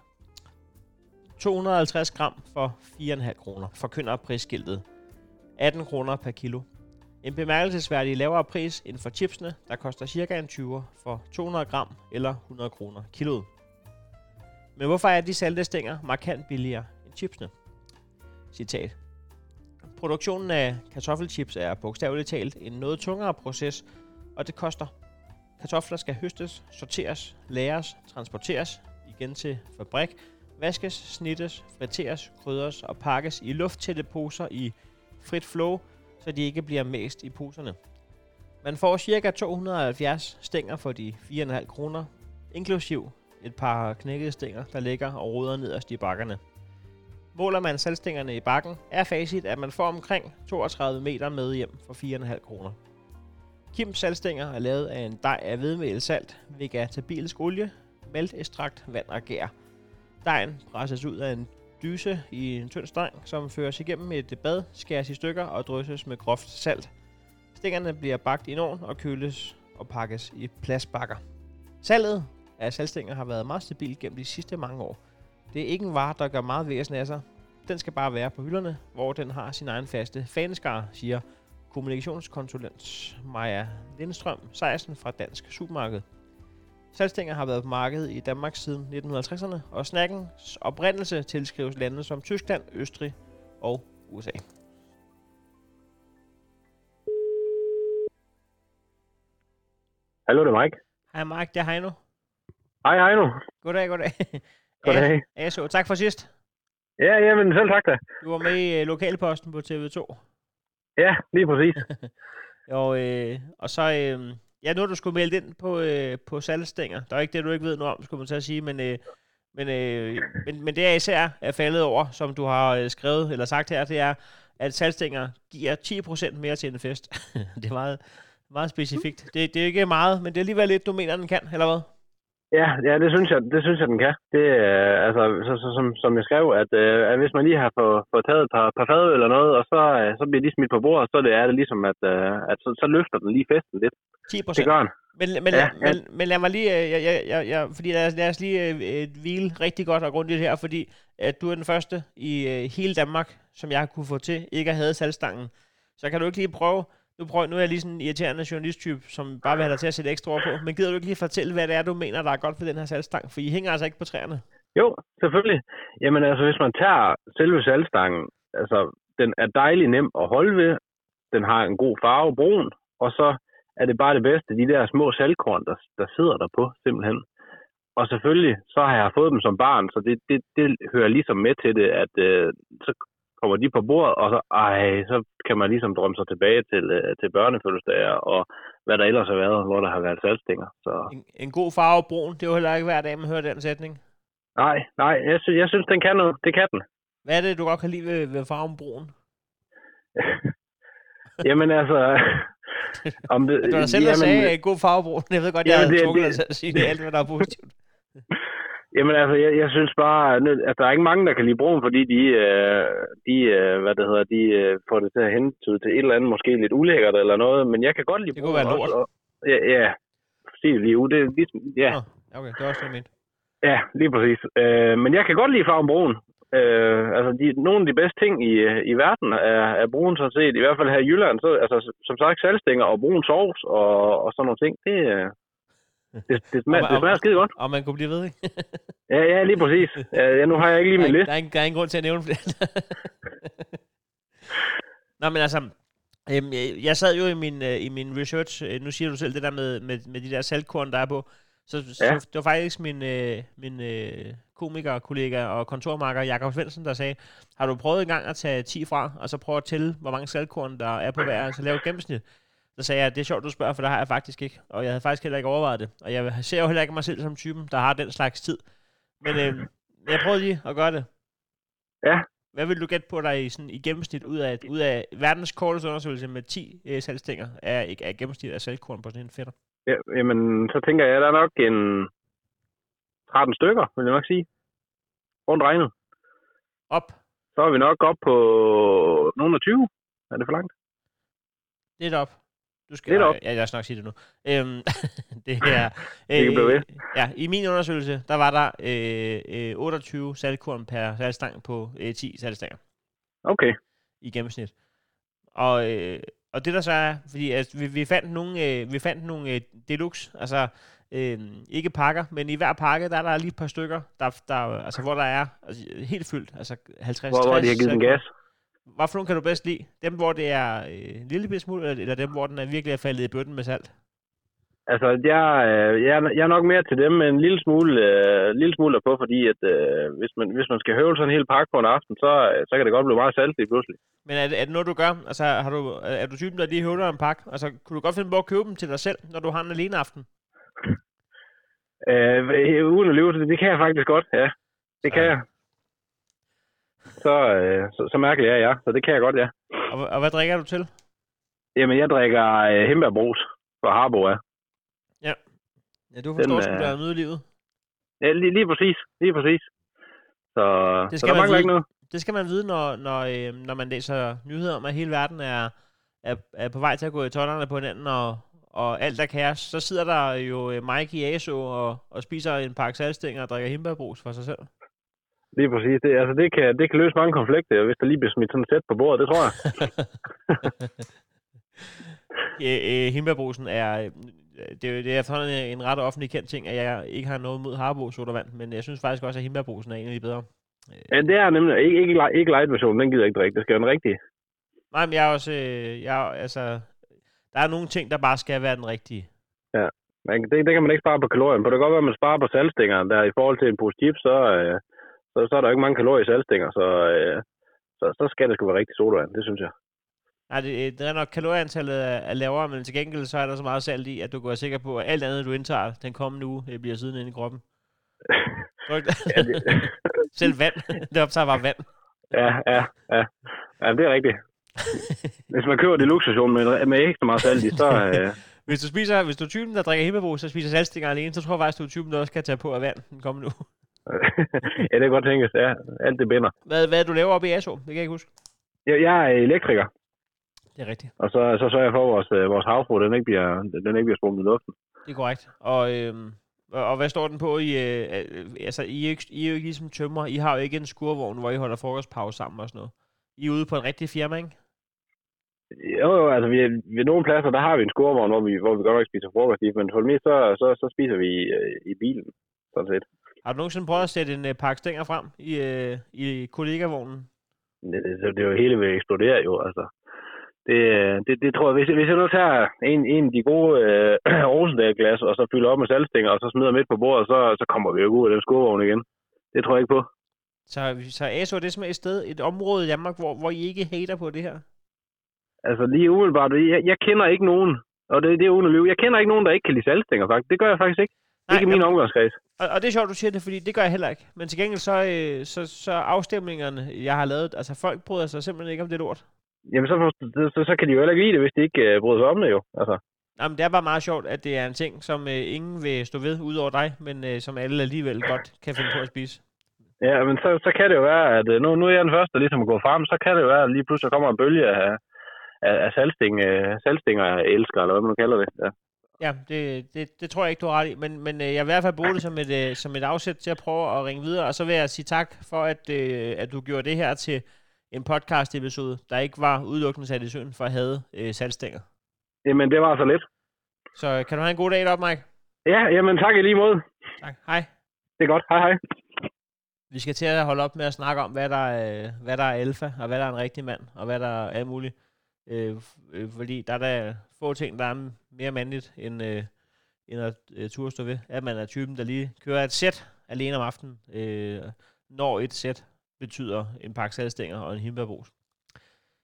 Speaker 2: 250 gram for 4,5 kroner, forkynder prisskiltet. 18 kroner per kilo. En bemærkelsesværdig lavere pris end for chipsene, der koster cirka en 20 for 200 gram eller 100 kroner kiloet. Men hvorfor er de salte stænger markant billigere end chipsene? Citat. Produktionen af kartoffelchips er bogstaveligt talt en noget tungere proces, og det koster. Kartofler skal høstes, sorteres, læres, transporteres igen til fabrik, vaskes, snittes, friteres, krydres og pakkes i lufttætte poser i frit flow, så de ikke bliver mæst i poserne. Man får ca. 270 stænger for de 4,5 kroner, inklusiv et par knækkede stænger, der ligger og roder nederst i bakkerne. Måler man salgstængerne i bakken, er facit, at man får omkring 32 meter med hjem for 4,5 kroner. Kims salgstænger er lavet af en dej af hvedemel, salt, vegetabilsk olie, maltestrakt, vand og gær. Dejen presses ud af en dyse i en tynd streng, som føres igennem et bad, skæres i stykker og drysses med groft salt. Stængerne bliver bagt i en ovn og køles og pakkes i plastbakker. Salget af salgstænger har været meget stabilt gennem de sidste mange år. Det er ikke en vare, der gør meget væsen af sig. Den skal bare være på hylderne, hvor den har sin egen faste fanskare, siger kommunikationskonsulent Maja Lindstrøm Sejersen fra Dansk Supermarked. Salgstænger har været på markedet i Danmark siden 1950'erne, og snakkens oprindelse tilskrives lande som Tyskland, Østrig og USA.
Speaker 6: Hallo, det er Mike.
Speaker 2: Hej Mark, det er Heino.
Speaker 6: Hej, hej nu.
Speaker 2: Goddag, goddag.
Speaker 6: Goddag.
Speaker 2: Ja, så tak for sidst.
Speaker 6: Ja, jamen selv tak da.
Speaker 2: Du var med i øh, lokalposten på TV2.
Speaker 6: Ja, lige præcis.
Speaker 2: Og, øh, og så, øh, ja, nu har du skulle melde ind på, øh, på salgstænger. Der er ikke det, du ikke ved noget om, skulle man at sige, men, øh, men, øh, men, men det er især er faldet over, som du har øh, skrevet eller sagt her, det er, at salgstænger giver 10% mere til en fest. det er meget, meget specifikt. Det, det er ikke meget, men det er alligevel lidt, du mener, den kan, eller hvad?
Speaker 6: Ja, ja det, synes jeg, det synes jeg, den kan. Det, øh, altså, så, så, som, som jeg skrev, at, øh, at hvis man lige har fået, fået taget et par, par fad eller noget, og så, øh, så bliver de smidt på bordet, så det er det ligesom, at, øh, at så, så løfter den lige festen lidt.
Speaker 2: 10
Speaker 6: Det gør den.
Speaker 2: Men, men,
Speaker 6: Ja,
Speaker 2: ja, men, men lad mig lige, øh, jeg, jeg, jeg, jeg, fordi lad os, lad os lige øh, hvile rigtig godt og grundigt her, fordi at du er den første i øh, hele Danmark, som jeg har kunne få til, ikke at have salgstangen. Så kan du ikke lige prøve, nu, prøv, nu er jeg lige sådan en irriterende journalisttype, som bare vil have dig til at sætte ekstra ord på, men gider du ikke lige fortælle, hvad det er, du mener, der er godt ved den her salgstang? For I hænger altså ikke på træerne.
Speaker 6: Jo, selvfølgelig. Jamen altså, hvis man tager selve salgstangen, altså, den er dejlig nem at holde ved. Den har en god farve, brun, og så er det bare det bedste, de der små salgkorn, der, der sidder der på, simpelthen. Og selvfølgelig, så har jeg fået dem som barn, så det, det, det hører ligesom med til det, at øh, så kommer de på bordet, og så, ej, så kan man ligesom drømme sig tilbage til, øh, til børnefødselsdager, og hvad der ellers har været, hvor der har været salgstænger. Så
Speaker 2: En, en god farve brun, det er jo heller ikke hver dag, man hører den sætning.
Speaker 6: nej, nej, jeg, sy- jeg synes, den kan noget. Det kan den.
Speaker 2: Hvad er det, du godt kan lide ved, ved farven brun?
Speaker 6: Jamen altså... om det,
Speaker 2: Det var dig selv, der
Speaker 6: jamen,
Speaker 2: sagde, god farve brun. Jeg ved godt, jeg
Speaker 6: Jamen,
Speaker 2: havde
Speaker 6: det-
Speaker 2: tvunget
Speaker 6: det-
Speaker 2: til at sige det, alt hvad der er positivt.
Speaker 6: Jamen altså, jeg, jeg synes bare, at der er ikke mange, der kan lide brun, fordi de, øh, de øh, hvad det hedder, de øh, får det til at hentyde til et eller andet, måske lidt ulækkert eller noget, men jeg kan godt lide
Speaker 2: Det
Speaker 6: brun
Speaker 2: kunne være lort.
Speaker 6: og- Ja, ja. Det lige ud. Det er ligesom, ja,
Speaker 2: Nå, okay, det var også det, jeg
Speaker 6: ja, lige præcis. Øh, men jeg kan godt lide farven brun. Øh, altså, de, nogle af de bedste ting i, i verden er, er brun sådan set. I hvert fald her i Jylland, så, altså, som sagt, salgstænger og brun sovs og, og sådan nogle ting, det, øh, det, det, smager,
Speaker 2: Og-
Speaker 6: det smager skide godt.
Speaker 2: Og man kunne blive ved, ikke?
Speaker 6: Ja, ja, lige præcis. Ja, nu har jeg ikke lige
Speaker 2: der,
Speaker 6: min
Speaker 2: er, ikke-
Speaker 6: liste.
Speaker 2: der, er ingen, der er ingen grund til at nævne flere. Nå, men altså, øhm, jeg- sad jo i min, øh, i min research, øh, nu siger du selv det der med, med, med de der saltkorn, der er på, så, så
Speaker 6: Ja.
Speaker 2: det var faktisk min, øh, min øh, komikerkollega og kontormarker Jakob Svendsen, der sagde, har du prøvet engang at tage 10 fra, og så prøve at tælle, hvor mange saltkorn der er på hver, altså lave et gennemsnit? Så sagde jeg, det er sjovt, du spørger, for det har jeg faktisk ikke. Og jeg havde faktisk heller ikke overvejet det. Og jeg ser jo heller ikke mig selv som typen, der har den slags tid. Men øh, jeg prøvede lige at gøre det.
Speaker 6: Ja.
Speaker 2: Hvad vil du gætte på dig i, sådan, i gennemsnit ud af, ud af verdens korteste undersøgelse med 10 øh, salgstænger er, ikke- er gennemsnit af salgkorn på sådan en fætter?
Speaker 6: Ja, jamen, så tænker jeg, der er nok en 13 stykker, vil jeg nok sige. Rundt regnet.
Speaker 2: Op.
Speaker 6: Så er vi nok op på nogle af 20. Er det for langt?
Speaker 2: Lidt op. Du skal,
Speaker 6: Lidt op.
Speaker 2: Ja, jeg skal nok sige det nu. Øhm, det er...
Speaker 6: Det kan blive ved.
Speaker 2: ja, i min undersøgelse, der var der øh, øh, 28 salgkorn per salgstang på øh, 10 salgstænger.
Speaker 6: Okay.
Speaker 2: i gennemsnit. Og, øh, og det der så er, fordi altså, vi, vi fandt nogle, øh, vi fandt nogle øh, deluxe, altså øh, ikke pakker, men i hver pakke, der er der lige et par stykker, der, der, altså, hvor der er altså, helt fyldt, altså 50
Speaker 6: Hvor, hvor de har givet den gas.
Speaker 2: Hvad for nogle kan du bedst lide? Dem, hvor det er øh, en lille smule, eller, eller dem, hvor den er virkelig er faldet i bøtten med salt?
Speaker 6: Altså, jeg, øh, jeg, er- jeg er nok mere til dem med en lille smule, øh, lille smule derpå, fordi at, øh, hvis, man, hvis man skal høvle sådan en hel pakke på en aften, så, øh, så kan det godt blive meget salt lige pludselig.
Speaker 2: Men er det, er det noget, du gør? Altså, har du, er du typen, der lige høvler en pakke? Altså, kunne du godt finde på at købe dem til dig selv, når du har en alene aften?
Speaker 6: Øh, uden at løbe, det, det kan jeg faktisk godt, ja. Det kan
Speaker 2: Ja.
Speaker 6: jeg. Så, øh, så, så mærkelig er jeg, så det kan jeg godt, ja.
Speaker 2: Og, og hvad drikker du til?
Speaker 6: Jamen, jeg drikker øh, hembærbrus fra Harbo, ja.
Speaker 2: Ja, du forstår
Speaker 6: Den,
Speaker 2: sgu,
Speaker 6: øh,
Speaker 2: der er nyde i livet.
Speaker 6: Ja, lige, lige præcis. Lige præcis. Så,
Speaker 2: Det
Speaker 6: så
Speaker 2: skal
Speaker 6: der
Speaker 2: man
Speaker 6: mangler
Speaker 2: vide.
Speaker 6: ikke noget.
Speaker 2: Det skal man vide, når, når, øh, når man læser nyheder om, at hele verden er, er, er på vej til at gå i tårnerne på hinanden, og, og alt er kaos. Så sidder der jo øh, Mike i ASO og, og spiser en pakke salgstænger og drikker himmelbrus for sig selv.
Speaker 6: Lige præcis. Det, altså, det, kan, det kan løse mange konflikter, hvis der lige bliver smidt sådan et sæt på bordet, det tror jeg.
Speaker 2: øh, øh, himmelbrusen er, øh, det, er jo- det er efterhånden en ret offentlig kendt ting, at jeg ikke har noget mod Harbo sodavand, men jeg synes faktisk også, at himmelbrusen er en af de bedre.
Speaker 6: Ja, det er nemlig ikke, ikke, ikke light version, den gider jeg ikke drikke. Det skal være den rigtige.
Speaker 2: Nej, men jeg er også, øh, jeg, er- altså, der er nogle ting, der bare skal være den rigtige.
Speaker 6: Men det, det kan man ikke spare på kalorien. på. Det kan godt være, at man sparer på salgstængeren der i forhold til en pose chips, så, øh, så så, så er der ikke mange kalorier i saltstænger, så, øh, så, så skal det sgu være rigtig sodavand, det synes jeg.
Speaker 2: Nej, det, det er nok kalorieantallet er, er lavere, men til gengæld så er der så meget salt i, at du være sikker på, at alt andet, du indtager den kommende uge, øh, bliver siden inde i kroppen. Ikke?
Speaker 6: Ja, det,
Speaker 2: Selv vand. Det optager bare vand.
Speaker 6: ja, ja, ja. ja, det er rigtigt. Hvis man køber det luksusversion med, med ekstra meget salt i, så... Øh,
Speaker 2: Hvis du, spiser, hvis du er typen, der drikker himmelbo, så spiser saltstinger alene, så tror jeg faktisk, du er typen, der også kan tage på af vand den kommende uge.
Speaker 6: Ja, det kan godt tænkes. Ja, alt det binder.
Speaker 2: Hvad, hvad du laver oppe i ASO? Det kan jeg ikke huske.
Speaker 6: Jeg, jeg er elektriker,
Speaker 2: Det er rigtigt.
Speaker 6: og så, så sørger jeg for, at vores, øh, vores havfru, den ikke bliver, den ikke bliver sprunget i luften.
Speaker 2: Det er korrekt. Og, og, og hvad står den på? I, øh, øh, altså, I, er, ikke, I er jo ikke ligesom tømmer. I har jo ikke en skurvogn, hvor I holder frokostpause sammen og sådan noget. I er ude på en rigtig firma, ikke?
Speaker 6: Jo, jo, altså vi, ved nogle pladser, der har vi en skurvogn, hvor vi, hvor vi godt nok spiser frokost i, men for det meste, så, så, så spiser vi øh, i bilen, sådan set.
Speaker 2: Har du nogensinde prøvet at sætte en øh, pakke stænger frem i, øh, i kollegavognen?
Speaker 6: Det, det, det er jo hele vil eksplodere jo, altså. Det, øh, det, det tror jeg, hvis, hvis jeg nu tager en, en af de gode øh, Rosendal-glas, og så fylder op med saltstænger, og så smider midt på bordet, så, så kommer vi jo ud af den skurvogn igen. Det tror jeg ikke på.
Speaker 2: Så, så ASO er det simpelthen et sted, et område i Danmark, hvor, hvor I ikke hater på det her?
Speaker 6: Altså lige umiddelbart, jeg, jeg kender ikke nogen, og det, det er uden at lyve, jeg kender ikke nogen, der ikke kan lide saltstænger faktisk. Det gør jeg faktisk ikke.
Speaker 2: Nej,
Speaker 6: ikke min omgangskreds.
Speaker 2: Og, og det er sjovt, du siger det, fordi det gør jeg heller ikke. Men til gengæld så, øh, så, så afstemningerne, jeg har lavet, altså folk bryder sig simpelthen ikke om det lort.
Speaker 6: Jamen så, så, så, kan de jo heller ikke lide det, hvis de ikke øh, bryder sig om det jo. Altså.
Speaker 2: Jamen, det er bare meget sjovt, at det er en ting, som øh, ingen vil stå ved, udover dig, men øh, som alle alligevel godt kan finde på at spise.
Speaker 6: Ja, men så, så kan det jo være, at øh, nu, nu er jeg den første, der ligesom gået frem, så kan det jo være, at lige pludselig kommer en bølge af, af, af saltsting, øh, saltstinger elsker, eller hvad man nu kalder det. Ja.
Speaker 2: Ja, det, det, det tror jeg ikke, du har ret i, men, men øh, jeg vil i hvert fald bruge det som et, øh, som et afsæt til at prøve at ringe videre, og så vil jeg sige tak for, at, øh, at du gjorde det her til en podcast-episode, der ikke var udelukkende sat i søen for at have øh, salgstænger.
Speaker 6: Jamen, det var så lidt.
Speaker 2: Så kan du have en god dag deroppe, Mike?
Speaker 6: Ja, jamen tak i lige måde.
Speaker 2: Tak. Hej.
Speaker 6: Det er godt. Hej hej.
Speaker 2: Vi skal til at holde op med at snakke om, hvad der, er, hvad der er alfa, og hvad der er en rigtig mand, og hvad der er alt muligt. Øh, øh, fordi der er der få ting, der er mere mandligt, end, øh, end at øh, turde stå ved. At man er typen, der lige kører et sæt alene om aftenen, øh, når et sæt betyder en pakke salgstænger og en himmelbærbrus.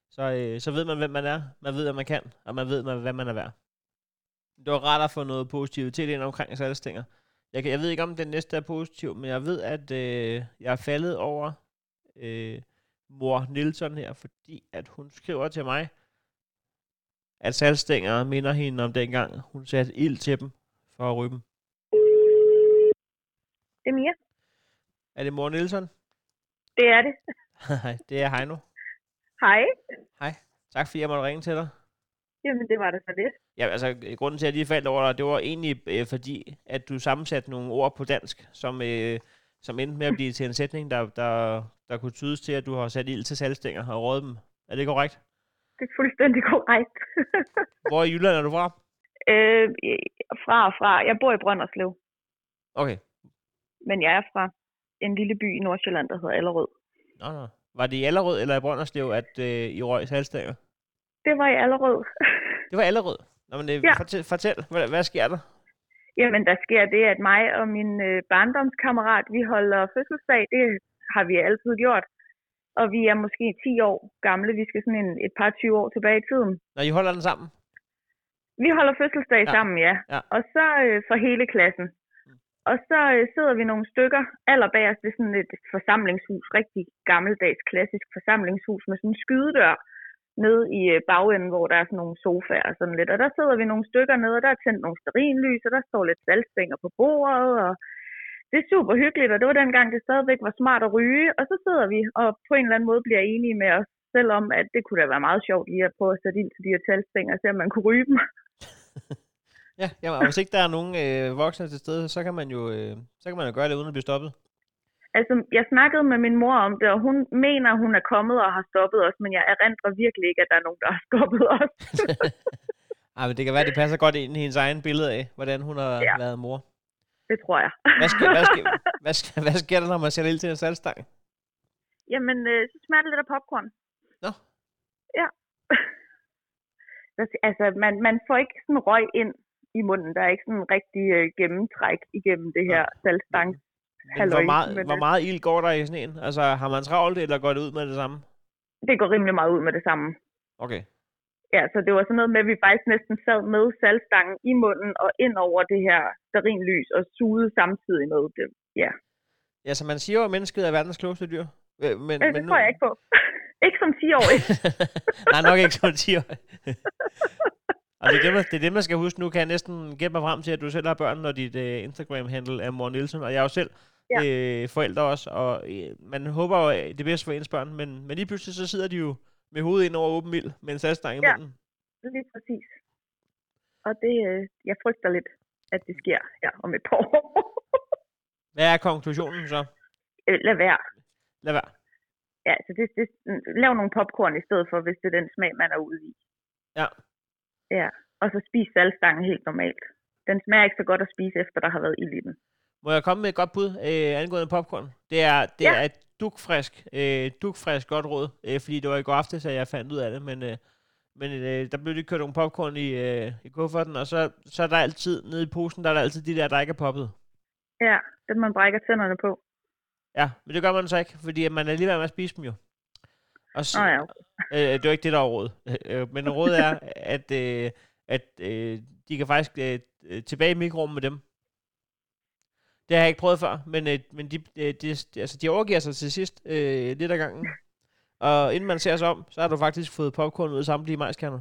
Speaker 2: Så, øh, så ved man, hvem man er, man ved, hvad man kan, og man ved, hvad man er værd. Det var rart at få noget positivitet ind omkring salgstænger. Jeg, kan, jeg ved ikke, om den næste er positiv, men jeg ved, at øh, jeg er faldet over øh, mor Nielsen her, fordi at hun skriver til mig, at salgstænger minder hende om dengang, hun satte ild til dem for at dem.
Speaker 7: Det er Mia.
Speaker 2: Er det mor Nielsen?
Speaker 7: Det er det.
Speaker 2: Nej, det er Heino.
Speaker 7: Hej.
Speaker 2: Tak fordi jeg måtte ringe til dig.
Speaker 7: Jamen, det var det så lidt.
Speaker 2: Ja, altså, grunden til, at jeg lige faldt over dig, det var egentlig øh, fordi, at du sammensatte nogle ord på dansk, som, øh, som endte med at blive til en sætning, der, der, der kunne tydes til, at du har sat ild til salgstænger og rådet dem. Er det korrekt?
Speaker 7: Det er fuldstændig korrekt.
Speaker 2: Hvor i Jylland er du fra?
Speaker 7: øh, fra og fra. Jeg bor i Brønderslev,
Speaker 2: Okay.
Speaker 7: men jeg er fra en lille by i Nordsjælland, der hedder Allerød.
Speaker 2: Nå, nå. Var det i Allerød eller i Brønderslev, at øh, I røg salgstænger?
Speaker 7: Det var i Allerød.
Speaker 2: Det var Allerød. Nå, men øh,
Speaker 7: Ja.
Speaker 2: fortæl, fortæl hvad, hvad sker der?
Speaker 7: Jamen, der sker det, at mig og min øh, barndomskammerat, vi holder fødselsdag. Det har vi altid gjort. Og vi er måske 10 år gamle. Vi skal sådan en, et par 20 år tilbage i tiden.
Speaker 2: Når I holder den sammen?
Speaker 7: Vi holder fødselsdag
Speaker 2: Ja.
Speaker 7: sammen, ja.
Speaker 2: Ja.
Speaker 7: Og så øh, for hele klassen. Og så øh, sidder vi nogle stykker allerbærest ved sådan et forsamlingshus, rigtig gammeldags klassisk forsamlingshus med sådan en skydedør nede i øh, bagenden, hvor der er sådan nogle sofaer og sådan lidt. Og der sidder vi nogle stykker nede, og der er tændt nogle sterinlys, og der står lidt salgstænger på bordet, og det er super hyggeligt, og det var dengang, det stadigvæk var smart at ryge. Og så sidder vi og på en eller anden måde bliver enige med os selv om, at det kunne da være meget sjovt lige at prøve at sætte ind til de her salgstænger, og se om man kunne ryge dem.
Speaker 2: Ja, jamen, og hvis ikke der er nogen øh, voksne til stede, så kan man jo øh, så kan man jo gøre det uden at blive stoppet.
Speaker 7: Altså, jeg snakkede med min mor om det, og hun mener, hun er kommet og har stoppet os, men jeg erindrer virkelig ikke, at der er nogen, der har stoppet os.
Speaker 2: Ej, men det kan være, det passer godt ind i hendes egen billede af, hvordan hun har
Speaker 7: Ja.
Speaker 2: været mor.
Speaker 7: Det tror jeg.
Speaker 2: Hvad sker, hvad, sker, hvad, sker, hvad sker der, når man sætter ild til en salgstang?
Speaker 7: Jamen, øh, så smager det lidt af popcorn.
Speaker 2: Nå.
Speaker 7: Ja. Altså, man, man får ikke sådan røg ind i munden. Der er ikke sådan en rigtig øh, gennemtræk igennem det her
Speaker 2: Men
Speaker 7: Halløj,
Speaker 2: hvor meget, hvor
Speaker 7: øh,
Speaker 2: meget ild går der i sneen? Altså, har man travlt, eller går det ud med det samme?
Speaker 7: Det går rimelig meget ud med det samme.
Speaker 2: Okay.
Speaker 7: Ja, så det var sådan noget med, at vi faktisk næsten sad med salgstangen i munden og ind over det her sterinlys og sugede samtidig med det. Ja,
Speaker 2: Ja, så man siger jo, at mennesket er verdens klogeste dyr. Men,
Speaker 7: det, det tror jeg ikke på. ikke som 10-årig.
Speaker 2: Nej, nok ikke som 10 år. Og det er, det, man, det er det, man skal huske. Nu kan jeg næsten gætte mig frem til, at du selv har børn, når dit uh, Instagram-handle er Mor Nielsen. Og jeg er jo selv ja. øh, forældre også, og øh, man håber jo det bedste for ens børn. Men, men lige pludselig så sidder de jo med hovedet ind over åben mild med en salgstang i
Speaker 7: Ja.
Speaker 2: munden.
Speaker 7: Lige præcis. Og det, øh, jeg frygter lidt, at det sker her om et par år.
Speaker 2: Hvad er konklusionen så?
Speaker 7: Øh, Lad være.
Speaker 2: Lad være.
Speaker 7: Ja, så det, det, lav nogle popcorn i stedet for, hvis det er den smag, man er ude i.
Speaker 2: Ja.
Speaker 7: Ja, og så spis salgstangen helt normalt. Den smager ikke så godt at spise, efter der har været ild i den.
Speaker 2: Må jeg komme med et godt bud øh, angående popcorn? Det er, det
Speaker 7: Ja.
Speaker 2: er et dukfrisk, øh, dukfrisk godt råd, øh, fordi det var i går aftes, at jeg fandt ud af det, men, øh, men øh, der blev lige kørt nogle popcorn i, øh, i kufferten, og så, så er der altid, nede i posen, der er der altid de der, der ikke er poppet.
Speaker 7: Ja, den man brækker tænderne på.
Speaker 2: Ja, men det gør man så ikke, fordi man er lige ved med at spise dem jo. Og så,
Speaker 7: Nå ja, okay.
Speaker 2: øh, det er jo ikke det, der er råd. Øh, men rådet er, at, øh, at øh, de kan faktisk øh, øh, tilbage i mikrorummet med dem. Det har jeg ikke prøvet før, men, øh, men de, øh, de, altså, de overgiver sig til sidst øh, lidt ad gangen. Og inden man ser sig om, så har du faktisk fået popcorn ud af samtlige majskerner.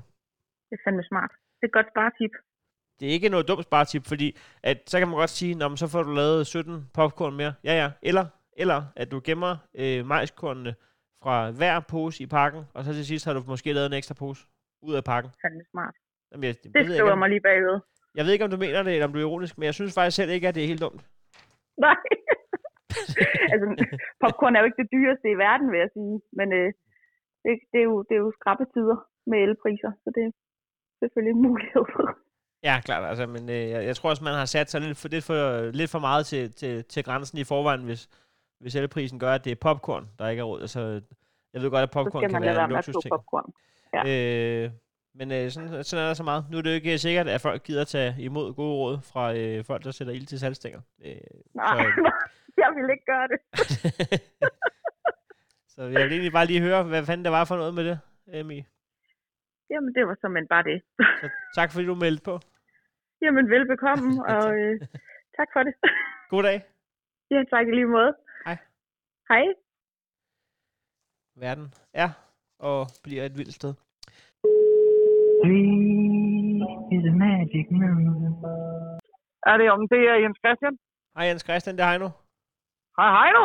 Speaker 7: Det er fandme smart. Det er et godt sparetip.
Speaker 2: Det er ikke noget dumt sparetip, fordi at, så kan man godt sige, Nå, så får du lavet 17 popcorn mere. Ja, ja. Eller, eller at du gemmer øh, majskornene fra hver pose i pakken, og så til sidst har du måske lavet en ekstra pose ud af pakken.
Speaker 7: Fandme smart.
Speaker 2: Jamen, jeg, det,
Speaker 7: Det skriver mig lige bagud.
Speaker 2: jeg ved ikke, om du mener det, eller om du er ironisk, men jeg synes faktisk selv ikke, at det er helt dumt.
Speaker 7: Nej. altså, popcorn er jo ikke det dyreste i verden, vil jeg sige. Men øh, det, det, er jo, det er jo skrappe tider med elpriser, så det er selvfølgelig en mulighed.
Speaker 2: Ja, klart, altså, men øh, jeg, jeg tror også, man har sat sig lidt for, lidt for, lidt for meget til, til, til grænsen i forvejen, hvis, hvis elprisen gør, at det er popcorn, der ikke er råd. Altså, jeg ved godt, at popcorn kan være en luksusting.
Speaker 7: popcorn. Ja.
Speaker 2: Øh, men øh, sådan, sådan er der så meget. Nu er det jo ikke sikkert, at folk gider tage imod gode råd fra øh, folk, der sætter ild til salgstænger. Øh,
Speaker 7: Nej,
Speaker 2: så,
Speaker 7: jeg vil ikke gøre det.
Speaker 2: så jeg vil egentlig bare lige høre, hvad fanden der var for noget med det, Emi.
Speaker 7: Jamen, det var simpelthen bare det.
Speaker 2: Så tak fordi du meldte på.
Speaker 7: Jamen, velbekomme, og øh, tak for det.
Speaker 2: God dag.
Speaker 7: ja, tak i lige måde.
Speaker 2: Hej.
Speaker 7: Hej.
Speaker 2: Verden er og bliver et vildt sted.
Speaker 8: Three is a magic number.
Speaker 9: Er det om det er Jens Christian?
Speaker 2: Hej Jens Christian, det er Heino.
Speaker 9: Hej, hej nu.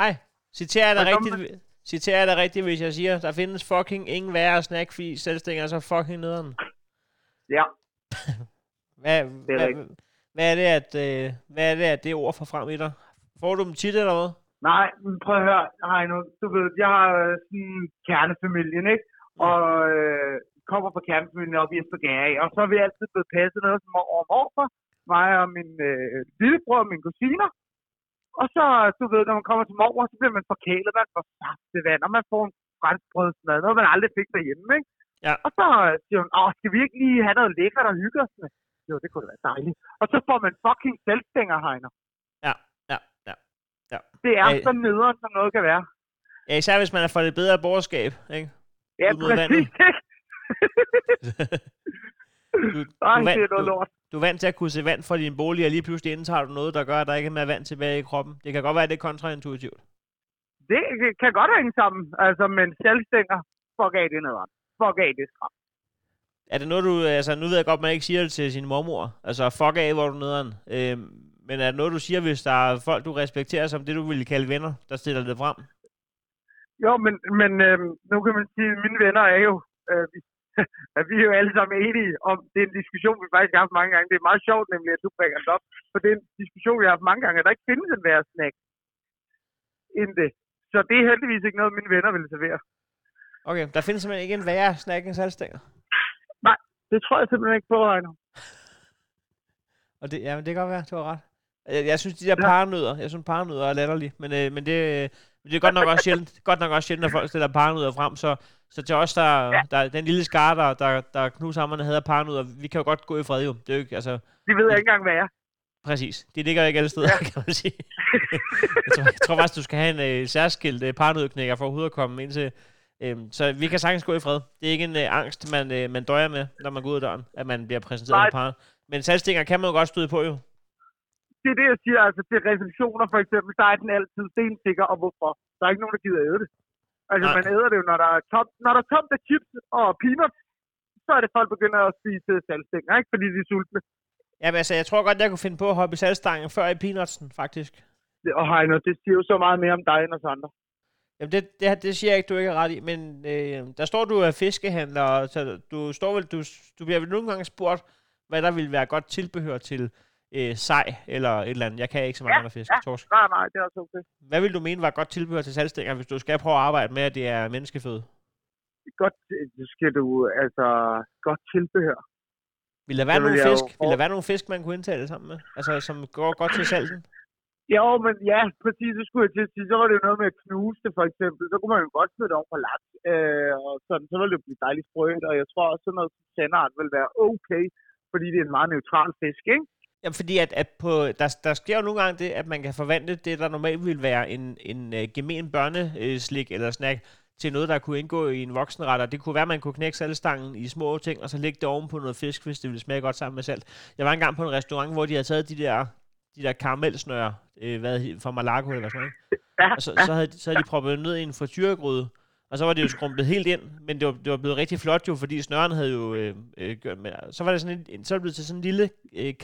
Speaker 2: Hej. Citerer jeg dig rigtigt, citerer jeg dig rigtigt, hvis jeg siger, der findes fucking ingen værre snack, fordi selvstænger er så fucking nederen.
Speaker 9: Ja,
Speaker 2: Hvad,
Speaker 9: Det er
Speaker 2: hvad,
Speaker 9: rigtigt.
Speaker 2: hvad, er det, at, øh, hvad er det, at det ord får frem i dig? Får du dem tit eller hvad?
Speaker 9: nej, men prøv at høre, hej nu. Du ved, jeg har øh, sådan kernefamilien, ikke? Og øh, kommer fra kernefamilien op i Østergade, og så er vi altid blevet passet noget som år for. Mig og min øh, lillebror og mine kusiner. Og så, du ved, når man kommer til morgen, så bliver man forkælet, man får saftevand, og man får en franskbrødsmad, noget man aldrig fik derhjemme, ikke?
Speaker 2: Ja.
Speaker 9: Og så siger hun, åh, skal vi ikke lige have noget lækkert og hygge os med? Jo, det kunne da være dejligt. Og så får man fucking selvstænger, Heiner.
Speaker 2: Ja, ja, ja. ja.
Speaker 9: Det er
Speaker 2: Ja.
Speaker 9: så nederen, som noget kan være.
Speaker 2: Ja, især hvis man er for det bedre borgerskab, ikke?
Speaker 9: Ja,
Speaker 2: Ud mod
Speaker 9: præcis, ikke?
Speaker 2: Du,
Speaker 9: Ej,
Speaker 2: du,
Speaker 9: det er
Speaker 2: vant,
Speaker 9: noget
Speaker 2: du,
Speaker 9: lort.
Speaker 2: du er vant til at kunne se vand fra din bolig, og lige pludselig indtager du noget, der gør, at der ikke er mere vand tilbage i kroppen. Det kan godt være, at det er kontraintuitivt.
Speaker 9: Det kan godt hænge sammen, altså, men selvstænger, fuck af det nederen. Fuck af det skram.
Speaker 2: Er det noget, du... Altså, nu ved jeg godt, at man ikke siger det til sin mormor. Altså, fuck af, hvor du nederen. Øhm, men er det noget, du siger, hvis der er folk, du respekterer som det, du ville kalde venner, der stiller det frem?
Speaker 9: Jo, men, men øhm, nu kan man sige, at mine venner er jo, øh, vi, at vi er jo alle sammen enige om, det er en diskussion, vi faktisk har haft mange gange. Det er meget sjovt nemlig, at du bringer det op, for det er en diskussion, vi har haft mange gange, at der ikke findes en værre snack end det. Så det er heldigvis ikke noget, mine venner vil servere.
Speaker 2: Okay, der findes simpelthen ikke en værre snack end salgstænger.
Speaker 9: Det tror jeg simpelthen ikke på, Heino.
Speaker 2: Og det, ja, men det kan godt være, du har ret. Jeg, jeg synes, de der paranødder, jeg synes, paranødder er latterlige, men, øh, men det, øh, det er godt nok også sjældent, godt nok også sjældent, at folk stiller paranødder frem, så, så til os, der, ja. der den lille skar, der, der, der knushammerne hedder paranødder, vi kan jo godt gå i fred jo. Det er jo ikke, altså,
Speaker 9: De ved ikke engang, hvad jeg er.
Speaker 2: Præcis. De ligger ikke alle steder, ja. kan man sige. jeg, tror, jeg tror faktisk, du skal have en øh, særskilt øh, parnødknækker for overhovedet at komme ind til. Øhm, så vi kan sagtens gå i fred. Det er ikke en øh, angst, man, øh, man døjer med, når man går ud af døren, at man bliver præsenteret
Speaker 9: Nej.
Speaker 2: af par. Men salgstinger kan man jo godt støde på jo.
Speaker 9: Det er det, jeg siger. Altså til receptioner for eksempel, der er den altid stensikker, og hvorfor? Der er ikke nogen, der gider æde det. Altså
Speaker 2: Nej.
Speaker 9: man æder det jo, når der er tomt, når der er tomt af chips og peanuts, så er det folk begynder at spise salgstænger, ikke? Fordi de er sultne.
Speaker 2: Ja, men altså, jeg tror godt, jeg kunne finde på at hoppe i salgstangen før i peanutsen, faktisk.
Speaker 9: Og Heino, det siger jo så meget mere om dig end os andre.
Speaker 2: Jamen, det, det, det siger jeg ikke, du ikke er ret i, men øh, der står du er fiskehandler, så du står vel, du, du bliver vel nogle gange spurgt, hvad der ville være godt tilbehør til øh, sej eller et eller andet. Jeg kan ikke så mange
Speaker 9: Ja,
Speaker 2: andre fisk.
Speaker 9: ja.
Speaker 2: Torsk.
Speaker 9: Nej, nej, det er også okay.
Speaker 2: Hvad vil du mene var godt tilbehør til salgstænger, hvis du skal prøve at arbejde med, at det er menneskeføde?
Speaker 9: Godt, det skal du, altså, godt tilbehør.
Speaker 2: Vil der være nogle
Speaker 9: jeg jo
Speaker 2: fisk, vil der være nogle fisk, man kunne indtale sammen med? Altså, som går godt til salten?
Speaker 9: Jo, men ja, præcis, det skulle jeg til at sige. Så var det jo noget med at knuse det, for eksempel. Så kunne man jo godt smide det over på laks. Øh, og sådan, så ville det blive dejligt sprødt. Og jeg tror også, sådan noget sandart vil være okay, fordi det er en meget neutral fisk, ikke?
Speaker 2: Jamen, fordi at, at på, der, der sker jo nogle gange det, at man kan forvandle det, der normalt ville være en, en uh, gemen børneslik eller snack, til noget, der kunne indgå i en voksenret. Og det kunne være, at man kunne knække saltstangen i små ting, og så lægge det oven på noget fisk, hvis det ville smage godt sammen med salt. Jeg var engang på en restaurant, hvor de havde taget de der, de der karamelsnøre øh, hvad, fra Malaco eller sådan noget.
Speaker 9: Ja,
Speaker 2: Og så, så, havde, så havde de proppet ned i en frityregryde, og så var det jo skrumpet helt ind, men det var, det var blevet rigtig flot jo, fordi snøren havde jo øh, øh, gjort med. Så var det sådan en, så var det blevet til sådan en lille øh,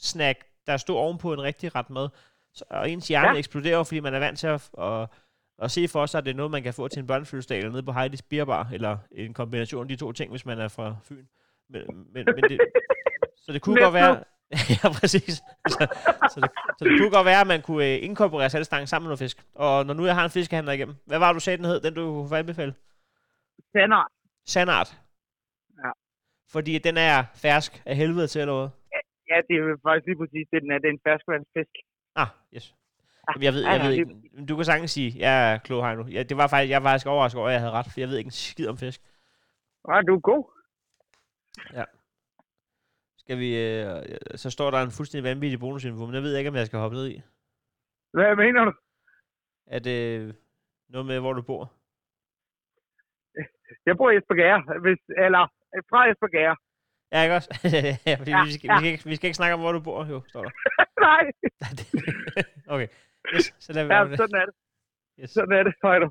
Speaker 2: karamelsnack, der stod ovenpå en rigtig ret mad. Så, og ens hjerne ja. Eksploderer fordi man er vant til at, at, at se for sig, at det er noget, man kan få til en børnefødselsdag eller nede på Heidi's Beerbar, eller en kombination af de to ting, hvis man er fra Fyn. Men, men, men det, så det kunne godt være... ja, præcis. Så, så, det, så det kunne godt være, at man kunne øh, inkorporere salgstangen sammen med noget fisk. Og når nu jeg har en fiskehandler igennem, hvad var det, du sagde, den hed, den du kunne anbefale?
Speaker 9: Sandart.
Speaker 2: Sandart.
Speaker 9: Ja.
Speaker 2: Fordi den er fersk af helvede til, eller hvad?
Speaker 9: Ja, det er faktisk lige præcis det, den er. Det er en ferskvandsfisk.
Speaker 2: Ah, yes. Jamen, jeg ved,
Speaker 9: ja,
Speaker 2: jeg
Speaker 9: ja,
Speaker 2: ved ikke. Men Du kan sagtens sige, jeg er klog her nu. Ja, det var faktisk, jeg var faktisk overrasket over, at jeg havde ret, for jeg ved ikke en skid om fisk.
Speaker 9: Ja, du er god.
Speaker 2: Skal vi, øh, så står der en fuldstændig vanvittig bonusinfo, men jeg ved ikke, om jeg skal hoppe ned i.
Speaker 9: Hvad mener du?
Speaker 2: At øh, noget med, hvor du bor.
Speaker 9: Jeg bor i Esbjerg, hvis, eller fra Esbjerg.
Speaker 2: Ja, ikke også? ja, fordi
Speaker 9: Ja,
Speaker 2: vi, skal,
Speaker 9: ja.
Speaker 2: vi, skal ikke, vi skal ikke snakke om, hvor du bor, jo, står der.
Speaker 9: Nej,
Speaker 2: okay, yes, så vi
Speaker 9: ja,
Speaker 2: det.
Speaker 9: sådan er det.
Speaker 2: Yes.
Speaker 9: Sådan er det, Højder.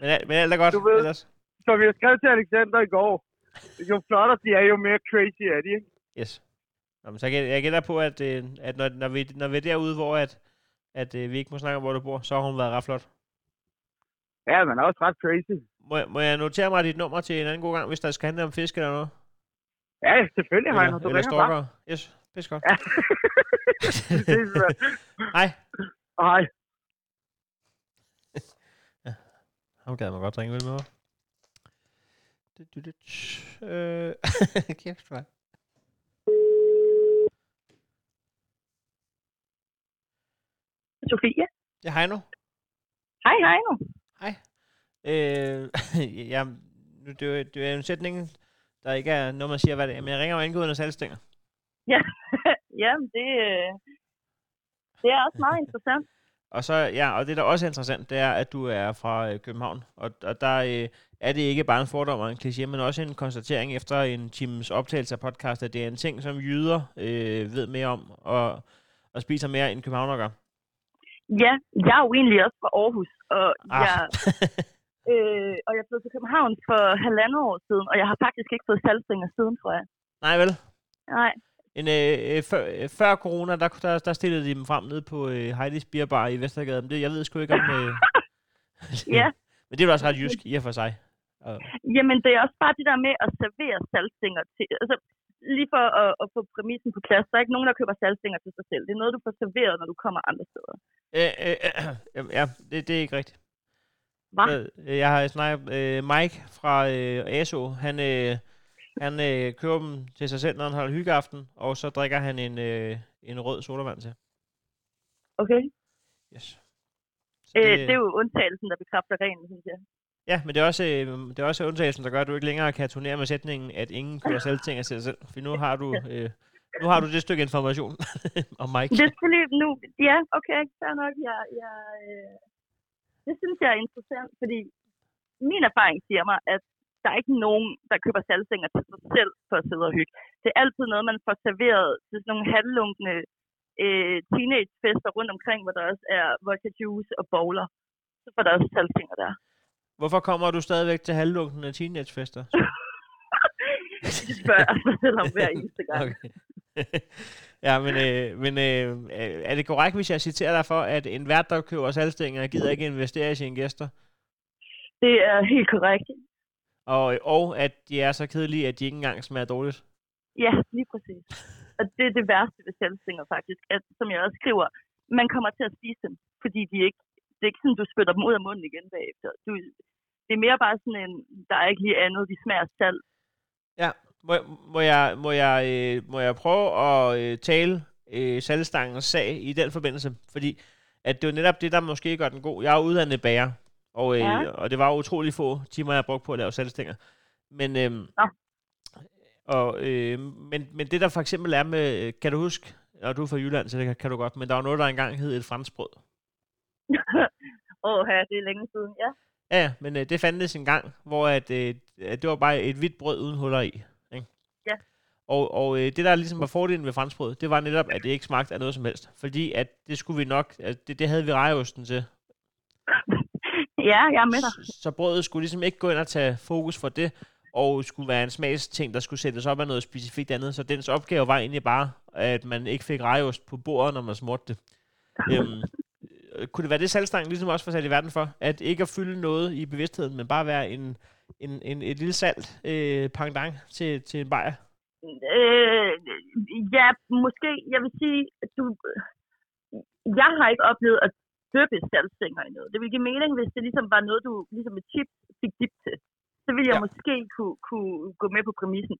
Speaker 2: Men, men alt er godt,
Speaker 9: Du ved-
Speaker 2: ellers.
Speaker 9: Som jeg skrev til Alexander i går, jo flottere de er, jo mere crazy er de, ikke?
Speaker 2: Yes. Nå, men så jeg, jeg gætter på, at, øh, at når, når, vi, når vi er derude, hvor at, at øh, vi ikke må snakke om, hvor du bor, så har hun været ret flot.
Speaker 9: Ja, er også ret crazy.
Speaker 2: Må, må jeg notere mig dit nummer til en anden god gang, hvis der skal handle om fisk eller noget?
Speaker 9: Ja, selvfølgelig, Heino. Du
Speaker 2: eller
Speaker 9: ringer bare.
Speaker 2: Yes, pis godt.
Speaker 9: Ja.
Speaker 2: Hej.
Speaker 9: Hej.
Speaker 2: Ham gad man godt ringe vel med øh, kæft, hvad?
Speaker 3: Sofie?
Speaker 2: Ja, hej nu.
Speaker 3: Hej, hej nu.
Speaker 2: Hej. Øh, ja, nu, det, er det er en sætning, der ikke er noget, man siger, hvad det er. Men jeg ringer jo angående salgstænger.
Speaker 3: Ja, jamen det, øh, det er også meget interessant.
Speaker 2: Og så, ja, og det der også er interessant, det er, at du er fra øh, København. Og, og der øh, er det ikke bare en fordom og en kliché, men også en konstatering efter en times optagelse af podcast, at det er en ting, som jyder øh, ved mere om, og, og spiser mere end københavner gør.
Speaker 3: Ja, jeg er jo egentlig også fra Aarhus, og,
Speaker 2: Ah.
Speaker 3: jeg, øh, og jeg flyttede til København for halvandet år siden, og jeg har faktisk ikke fået salgstænger siden, tror jeg.
Speaker 2: Nej vel?
Speaker 3: Nej,
Speaker 2: En, øh, øh, før, øh, før corona, der, der, der stillede de dem frem nede på øh, Heidi's Beer Bar i Vestergade. Men det, jeg ved sgu ikke om... Øh,
Speaker 3: ja.
Speaker 2: men det er jo også ret jysk i og for sig. Og,
Speaker 3: Jamen, det er også bare det der med at servere salgstænger til... Altså, lige for at, at få præmissen på plads, der er ikke nogen, der køber salgstænger til sig selv. Det er noget, du får serveret, når du kommer andre steder.
Speaker 2: øh, øh, øh, ja, det, det er ikke rigtigt.
Speaker 3: Hva?
Speaker 2: Så, øh, jeg har snakket øh, Mike fra øh, ASO. Han, øh, han øh, køber dem til sig selv, når han holder hyggeaften, og så drikker han en, øh, en rød sodavand til.
Speaker 3: Okay?
Speaker 2: Yes. Så
Speaker 3: Det, øh, det er jo undtagelsen, der bekræfter reglen, synes jeg.
Speaker 2: Ja, men det er også, øh, det er også undtagelsen, der gør, at du ikke længere kan turnere med sætningen, at ingen køber salgting af sig selv. For nu har du øh, nu har du det stykke information om Mike.
Speaker 3: Det er selvfølgelig nu, ja, okay, fair nok. Jeg, jeg, øh, det synes jeg er interessant, fordi min erfaring siger mig, at der er ikke nogen, der køber salgstænger til sig selv for at sidde og hygge. Det er altid noget, man får serveret til sådan nogle halvlunkne øh, teenagefester rundt omkring, hvor der også er vodka juice og bowler. Så får der også salgstænger der.
Speaker 2: Hvorfor kommer du stadigvæk til halvlukken af teenagefester?
Speaker 3: Det spørger jeg mig selv om hver eneste gang.
Speaker 2: Okay. ja, men, øh, men øh, er det korrekt, hvis jeg citerer dig for, at en vært, der køber salgstænger, gider ikke investere i sine gæster?
Speaker 3: Det er helt korrekt.
Speaker 2: Og, og at de er så kedelige, at de ikke engang smager dårligt?
Speaker 3: Ja, lige præcis. Og det er det værste ved salgstænger faktisk, at som jeg også skriver, man kommer til at spise dem, fordi de ikke, det er ikke sådan, du spytter dem ud af munden igen bagefter. Du, det er mere bare sådan en, der er ikke lige andet, de smager salt.
Speaker 2: Ja, må, må, jeg, må, jeg, øh, må jeg prøve at øh, tale øh, salgstangens sag i den forbindelse? Fordi at det jo netop det, der måske gør den god. Jeg er uddannet bager, og, øh,
Speaker 3: Ja.
Speaker 2: og det var utrolig få timer, jeg brugte på at lave salgstænger. Men, øh,
Speaker 3: Nå.
Speaker 2: og, øh, men, men det der for eksempel er med, kan du huske, og du er fra Jylland, så det kan, kan du godt, men der var noget, der engang hed et franskbrød.
Speaker 3: Åh, ja, det er længe siden, ja.
Speaker 2: Ja, ja, men øh, det fandtes en gang, hvor at, øh, at det var bare et hvidt brød uden huller i. Og, og øh, det, der ligesom var fordelen ved franskbrød, det var netop, at det ikke smagte af noget som helst. Fordi at det skulle vi nok, at det, det havde vi rejeosten til.
Speaker 3: Ja, jeg er med dig.
Speaker 2: Så, så brødet skulle ligesom ikke gå ind og tage fokus for det, og skulle være en smagsting, der skulle sættes op af noget specifikt andet. Så dens opgave var egentlig bare, at man ikke fik rejeost på bordet, når man smurte det. Øhm, øh, kunne det være det salgstangen ligesom også var sat i verden for? At ikke at fylde noget i bevidstheden, men bare være en, en, en, et lille salt øh, pendant til, til en bajer?
Speaker 3: Øh, ja, måske. Jeg vil sige, at du... Jeg har ikke oplevet at døbe salgstænger i noget. Det ville give mening, hvis det ligesom var noget, du ligesom et chip fik dip til. Så ville jeg
Speaker 2: Ja.
Speaker 3: ja. måske kunne, kunne gå med på præmissen.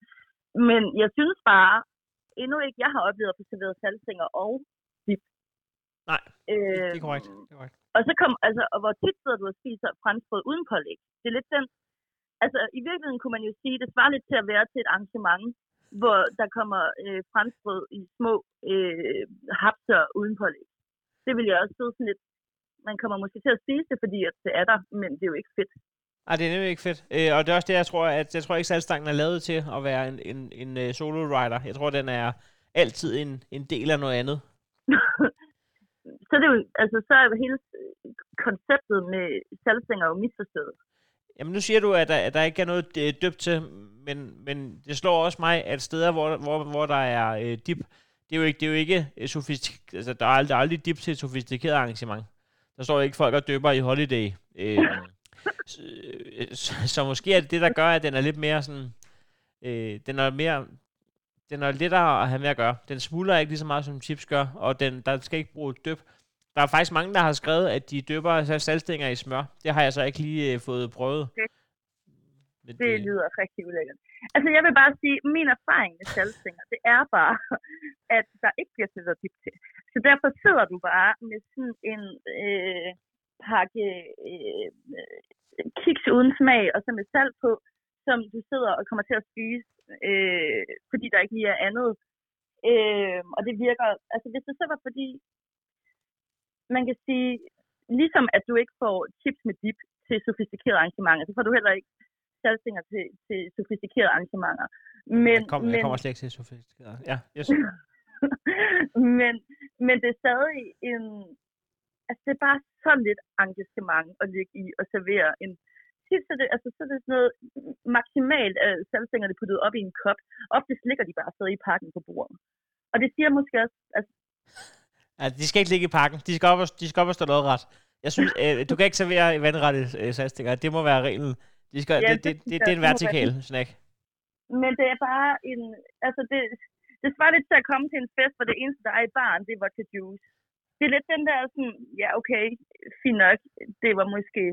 Speaker 3: Men jeg synes bare, endnu ikke, jeg har oplevet at få serveret salgstænger og dip.
Speaker 2: Nej,
Speaker 3: øh,
Speaker 2: Det er korrekt. Det er korrekt.
Speaker 3: Og så kom, altså, og hvor tit sidder du og spiser franskbrød uden pålæg? Det er lidt den, altså i virkeligheden kunne man jo sige, det svarer lidt til at være til et arrangement, hvor der kommer øh, franskbrød i små øh, hapser uden pålæg. Det vil jeg også sidde sådan lidt, man kommer måske til at spise det, fordi at det er der, men det er jo ikke fedt.
Speaker 2: Ej, det er nemlig ikke fedt. Øh, og det er også det, jeg tror, at jeg tror ikke, salgstangen er lavet til at være en, en, en uh, solo rider. Jeg tror, den er altid en, en del af noget andet.
Speaker 3: så det er jo, altså så er hele øh, konceptet med salgstænger jo misforstået.
Speaker 2: Jamen nu siger du, at der, at der ikke er noget dybt døbt til, men, men det slår også mig, at steder, hvor, hvor, hvor der er øh, dip, det er jo ikke, det er jo ikke øh, sofistik, altså der er, aldrig, der er aldrig dip til et sofistikeret arrangement. Der står ikke folk og døber i holiday. Øh, så, øh, så, så måske er det det, der gør, at den er lidt mere sådan, øh, den er mere, den er lettere at have med at gøre. Den smuldrer ikke lige så meget, som chips gør, og den, der skal ikke bruge døb. Der er faktisk mange, der har skrevet, at de døber salgstænger i smør. Det har jeg så ikke lige øh, fået prøvet.
Speaker 3: Det-
Speaker 2: Men
Speaker 3: Det lyder rigtig ulækkert. Altså, jeg vil bare sige, min erfaring med salgstænger, det er bare, at der ikke bliver serveret dip til. Så derfor sidder du bare med sådan en øh, pakke øh, kiks uden smag, og så med salt på, som du sidder og kommer til at spise, øh, fordi der ikke lige er andet. Øh, og det virker, altså hvis det så var fordi, man kan sige, ligesom at du ikke får chips med dip til sofistikerede arrangementer, så får du heller ikke salgstænger til, til sofistikerede arrangementer. Men,
Speaker 2: jeg, kom,
Speaker 3: men,
Speaker 2: jeg kommer slet ikke til sofistikeret. Ja, yes.
Speaker 3: men, men det er stadig en... Altså, det er bare så lidt engagement at ligge i og servere en... Tit så det, altså, så er det sådan noget maksimalt af salgstænger, det puttet op i en kop. Oftest ligger de bare stadig i pakken på bordet. Og det siger måske også... Altså,
Speaker 2: ja, de skal ikke ligge i pakken. De skal op og, de skal op og stå noget ret. Jeg synes, øh, du kan ikke servere vandrette øh, salgstænger. Det må være reglen. De skal,
Speaker 3: Ja,
Speaker 2: det,
Speaker 3: det
Speaker 2: det, det, er en vertikal snack.
Speaker 3: Men det er bare en... Altså, det, det svarer lidt til at komme til en fest, hvor det eneste, der er i baren, det var til juice. Det er lidt den der sådan, ja okay, fint nok, det var måske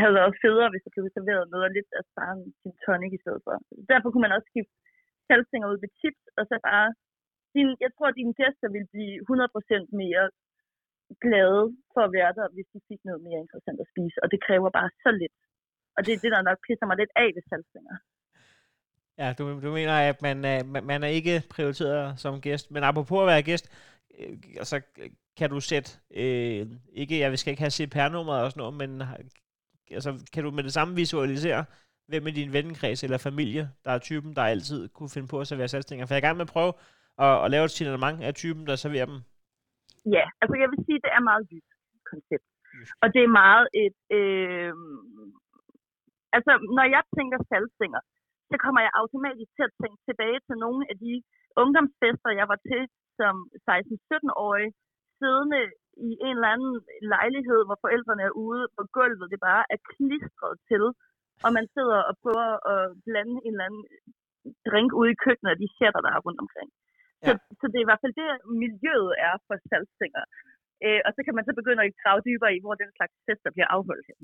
Speaker 3: havde været federe, hvis der blev serveret noget og lidt af bare en gin tonic i stedet for. Derfor kunne man også skifte salgstænger ud med chips, og så bare... Din, jeg tror, at dine gæster vil blive 100% mere glade for at være der, hvis de fik noget mere interessant at spise. Og det kræver bare så lidt. Og det er det, der nok pisser mig lidt af ved salgstænger.
Speaker 2: Ja, du, du mener, at man øh, man- man er ikke prioriteret som gæst. Men apropos at være gæst, øh, altså, kan du sætte, øh, ikke, jeg skal ikke have CPR-nummeret og sådan noget, men altså, kan du med det samme visualisere, hvem i din vennekreds eller familie, der er typen, der altid kunne finde på at servere salgstænger? For jeg er i gang med at prøve at, at lave et signalement af typen, der serverer dem.
Speaker 3: Ja, altså jeg vil sige, det er meget jysk koncept.
Speaker 2: Jysk.
Speaker 3: Og det er meget et... Øh, altså, når jeg tænker salgstænger, så kommer jeg automatisk til at tænke tilbage til nogle af de ungdomsfester, jeg var til som 16-17-årig, siddende i en eller anden lejlighed, hvor forældrene er ude på gulvet. Det bare er klistret til, og man sidder og prøver at blande en eller anden drink ude i køkkenet af de sætter, der er rundt omkring. Så,
Speaker 2: Ja.
Speaker 3: så det er i hvert fald det, miljøet er for salgstænger. Øh, og så kan man så begynde at grave dybere i, hvor den slags fester bliver afholdt. hen.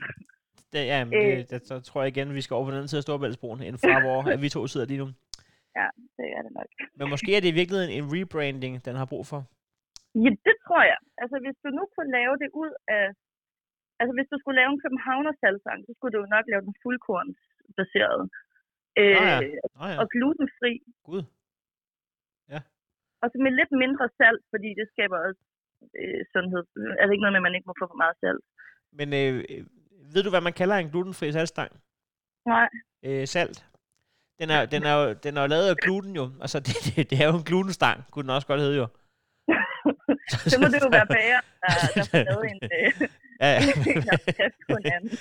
Speaker 2: Det, ja, men
Speaker 3: Øh.
Speaker 2: det, det, så tror jeg igen, vi skal over på den anden side af Storbæltsbroen, end fra hvor vi to sidder lige nu.
Speaker 3: Det er det nok.
Speaker 2: Men måske er det i virkeligheden en rebranding, den har brug for.
Speaker 3: Ja, det tror jeg. Altså, hvis du nu kunne lave det ud af... Altså, hvis du skulle lave en københavner salgsang, så skulle du jo nok lave den fuldkornsbaseret. Øh,
Speaker 2: ja. Ja,
Speaker 3: Og glutenfri.
Speaker 2: gud.
Speaker 3: Og så med lidt mindre salt, fordi det skaber også øh, sundhed. Altså ikke noget med, at man ikke må få for meget salt.
Speaker 2: Men øh, øh, ved du, hvad man kalder en glutenfri salgstang?
Speaker 3: Nej.
Speaker 2: Øh, salt. Den er, den, er jo, den er jo lavet af gluten jo. Altså, det, det, det er jo en glutenstang, kunne den også godt hedde jo.
Speaker 3: så må det jo være bager, der, der får lavet en, øh,
Speaker 2: Ja, ja.
Speaker 3: en en.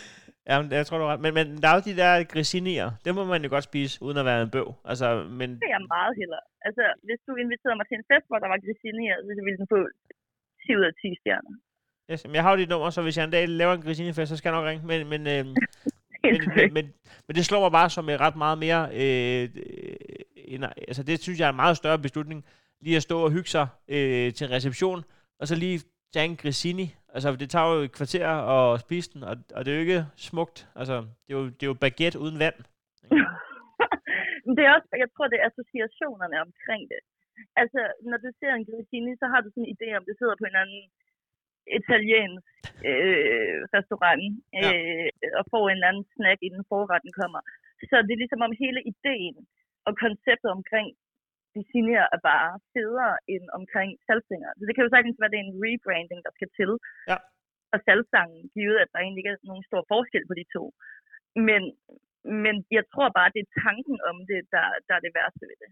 Speaker 2: Ja men, jeg tror, du har ret. Men, men der er jo de der grisinier. Dem må man jo godt spise, uden at være en bøv. Altså, men
Speaker 3: Det er jeg meget hellere. Altså, hvis du inviterede mig til en fest, hvor der var grisine her, så ville den få 10 ud af 10 stjerner.
Speaker 2: yes, men jeg har jo dit nummer, så hvis jeg en dag laver en grisinefest, så skal jeg nok ringe. Men, men, øh,
Speaker 3: Helt
Speaker 2: men, men, men, men det slår mig bare som et ret meget mere... Øh, øh, en, altså det synes jeg er en meget større beslutning. Lige at stå og hygge sig øh, til reception, og så lige tage en grisini. Altså det tager jo et kvarter at spise den, og, og det er jo ikke smukt. Altså det er jo, det er jo baguette uden vand.
Speaker 3: Men det er også, jeg tror, det er associationerne omkring det. Altså, når du ser en grissini, så har du sådan en idé om, det sidder på en eller anden italiensk øh, restaurant
Speaker 2: Ja.
Speaker 3: øh, og får en eller anden snack, inden forretten kommer. Så det er ligesom om hele ideen og konceptet omkring grissinier er bare federe end omkring salgstænger. Så det kan jo sagtens være, at det er en rebranding, der skal til.
Speaker 2: Ja.
Speaker 3: Og salgstangen, givet at der egentlig ikke er nogen stor forskel på de to. Men, men jeg tror bare, det er tanken om det, der, der er det værste ved det.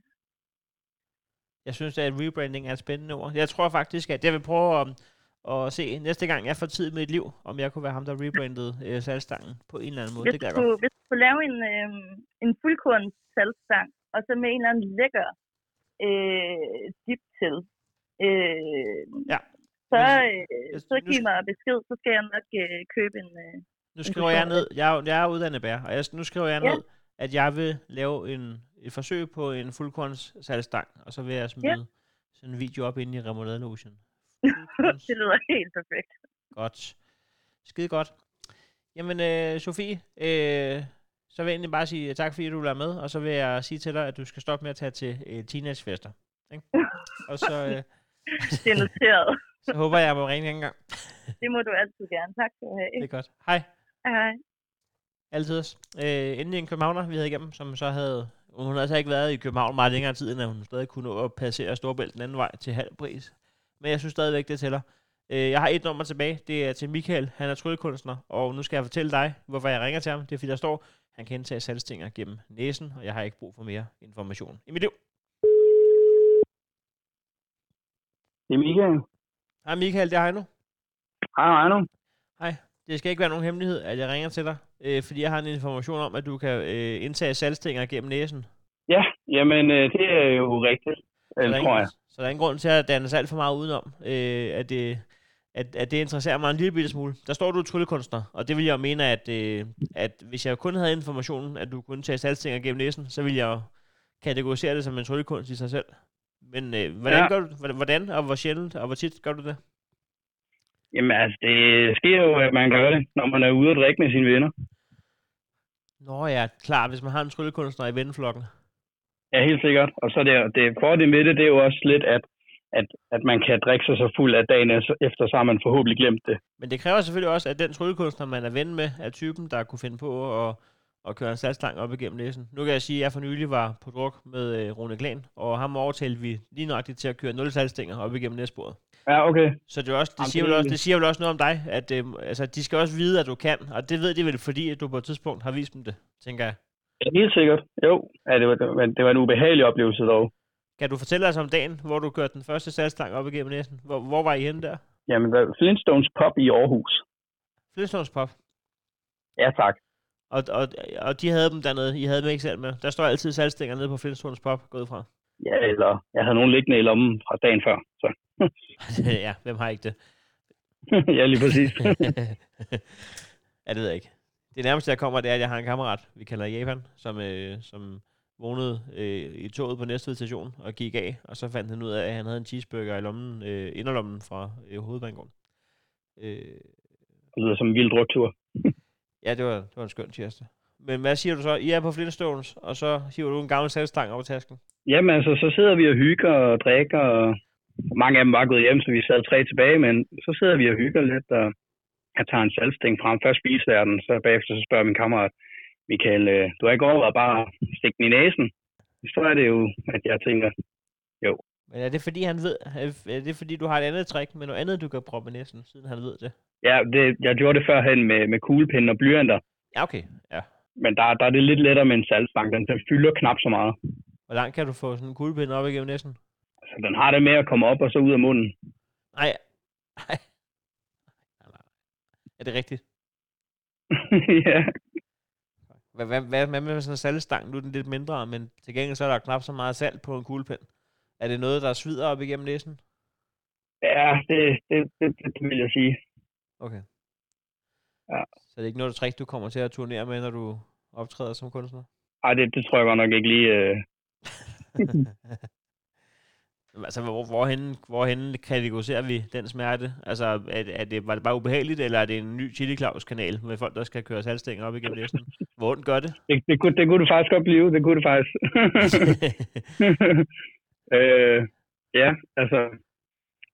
Speaker 2: Jeg synes, at rebranding er et spændende ord. Jeg tror faktisk, at jeg vil prøve at, at se næste gang, jeg får tid med et liv, om jeg kunne være ham, der rebrandede øh, salgstangen på en eller anden måde.
Speaker 3: Hvis
Speaker 2: Det
Speaker 3: du,
Speaker 2: kan jeg godt.
Speaker 3: hvis du kunne lave en, øh, en fuldkorns salgstang, og så med en eller anden lækker øh, dip til, øh,
Speaker 2: Ja.
Speaker 3: så, øh,
Speaker 2: jeg-
Speaker 3: så giv
Speaker 2: skal-
Speaker 3: mig besked, så skal jeg nok øh, købe en... Øh,
Speaker 2: Nu skriver jeg ned, jeg er, jeg er uddannet bær, og jeg, nu skriver jeg
Speaker 3: Ja.
Speaker 2: ned, at jeg vil lave en, et forsøg på en fuldkorns salgstang, og så vil jeg smide sådan en video op inde i remouladelogen.
Speaker 3: Det lyder helt perfekt.
Speaker 2: Godt. Skide godt. Jamen, øh, Sofie, øh, så vil jeg egentlig bare sige tak, fordi du er med, og så vil jeg sige til dig, at du skal stoppe med at tage til øh, teenagefester. Ikke? Og så, øh,
Speaker 3: Det er noteret.
Speaker 2: så håber jeg, jeg må ringe en gang.
Speaker 3: Det må du altid gerne. Tak skal du have.
Speaker 2: Det er godt. Hej.
Speaker 3: Hej.
Speaker 2: Altid. Øh, endelig en københavner, vi havde igennem, som så havde... Hun havde altså ikke været i København meget længere tid, end at hun stadig kunne nå at passere Storbælt den anden vej til halv pris. Men jeg synes stadigvæk, det tæller. Øh, jeg har et nummer tilbage. Det er til Michael. Han er tryllekunstner. Og nu skal jeg fortælle dig, hvorfor jeg ringer til ham. Det er fordi, der står, han kan indtage salgstinger gennem næsen, og jeg har ikke brug for mere information i mit liv.
Speaker 6: Det er Michael.
Speaker 2: Hej Michael, det er Heino.
Speaker 6: Hej, Heino.
Speaker 2: Hej. Det skal ikke være nogen hemmelighed, at jeg ringer til dig, øh, fordi jeg har en information om, at du kan øh, indtage salgstinger gennem næsen.
Speaker 6: Ja, jamen øh, det er jo rigtigt,
Speaker 2: Så
Speaker 6: øh,
Speaker 2: der er
Speaker 6: tror jeg.
Speaker 2: Så der er ingen grund til at danne alt for meget udenom, øh, at, det, at, at det interesserer mig en lille bitte smule. Der står du er tryllekunstner, og det vil jeg mene, at, øh, at hvis jeg kun havde informationen, at du kunne tage salgstinger gennem næsen, så ville jeg kategorisere det som en tryllekunst i sig selv. Men øh, hvordan,
Speaker 6: Ja.
Speaker 2: gør du, hvordan- og hvor sjældent og hvor tit gør du det?
Speaker 6: Jamen altså, det sker jo, at man gør det, når man er ude og drikke med sine venner.
Speaker 2: Nå ja, klart, hvis man har en tryllekunstner i venneflokken.
Speaker 6: Ja, helt sikkert. Og så er det, det fordelen ved det, det er jo også lidt, at, at, at man kan drikke sig så fuld af dagen efter, så har man forhåbentlig glemt det.
Speaker 2: Men det kræver selvfølgelig også, at den tryllekunstner, man er ven med, er typen, der kunne finde på at, og køre en salgstang op igennem næsen. Nu kan jeg sige, at jeg for nylig var på druk med øh, Rune Glan, og ham overtalte vi lige nøjagtigt til at køre 0 salgstænger op igennem næsbordet.
Speaker 10: Ja, okay.
Speaker 2: Så det, er også, det,
Speaker 10: Jamen,
Speaker 2: siger
Speaker 10: det
Speaker 2: vel også, det siger vel også noget om dig, at øh, altså, de skal også vide, at du kan, og det ved de vel, fordi at du på et tidspunkt har vist dem det, tænker jeg.
Speaker 10: Ja, helt sikkert. Jo, ja, det, var, det, var, det var en ubehagelig oplevelse dog.
Speaker 2: Kan du fortælle os om dagen, hvor du kørte den første salgstang op igennem næsen? Hvor, hvor var I henne der?
Speaker 10: Jamen, der, Flintstones Pop i Aarhus.
Speaker 2: Flintstones Pop.
Speaker 10: Ja, tak.
Speaker 2: Og, og, og de havde dem dernede. I havde dem ikke selv med. Der står altid salgstænger nede på Flintstones Pop, gået fra.
Speaker 10: Ja, eller jeg havde nogen liggende i lommen fra dagen før. Så.
Speaker 2: ja, hvem har ikke det?
Speaker 10: ja, lige præcis.
Speaker 2: ja, det ved jeg ikke. Det nærmeste, jeg kommer, det er, at jeg har en kammerat, vi kalder Japan, som, øh, som vågnede øh, i toget på næste station og gik af, og så fandt han ud af, at han havde en cheeseburger i lommen, øh, inderlommen fra øh, hovedbanegården. Øh,
Speaker 10: det lyder som en vild druktur.
Speaker 2: ja, det var, det var en skøn tirsdag. Men hvad siger du så? I er på Flintstones, og så hiver du en gammel salgstang over tasken?
Speaker 10: Jamen altså, så sidder vi og hygger og drikker, og mange af dem var gået hjem, så vi sad tre tilbage, men så sidder vi og hygger lidt, og jeg tager en salgsting frem. Først spiser jeg den, så bagefter så spørger min kammerat, Michael, øh, du har ikke overvejet bare at stikke den i næsen? Så er det jo, at jeg tænker, jo.
Speaker 2: Men er det fordi, han ved, er det fordi, du har et andet trick med noget andet, du kan proppe i næsen, siden han ved det?
Speaker 10: Ja, det, jeg gjorde det førhen med, med kuglepinden og blyanter.
Speaker 2: Ja, okay. Ja.
Speaker 10: Men der, der er det lidt lettere med en salgstang. Den, den fylder knap så meget.
Speaker 2: Hvor langt kan du få sådan en kuglepind op igennem næsen?
Speaker 10: Altså, den har det med at komme op og så ud af munden.
Speaker 2: Nej. Nej. Er det rigtigt?
Speaker 10: ja.
Speaker 2: Hvad, hvad, hvad, hvad med sådan en saltstang? Nu er den lidt mindre, men til gengæld så er der knap så meget salt på en kuglepind. Er det noget, der svider op igennem næsen?
Speaker 10: Ja, det, det, det, det, det vil jeg sige.
Speaker 2: Okay.
Speaker 10: Ja.
Speaker 2: Så det er ikke noget trick, du kommer til at turnere med, når du optræder som kunstner?
Speaker 10: Nej, det, det tror jeg godt nok ikke lige... Øh...
Speaker 2: altså, hvor, hvorhen, hvorhen kategoriserer vi den smerte? Altså, er, er det, var det bare ubehageligt, eller er det en ny Chili Claus-kanal med folk, der skal køre salgstænger op igennem næsen? Hvor ondt gør det?
Speaker 10: det, det, kunne, det kunne det faktisk godt blive, det kunne det faktisk. øh, ja, altså...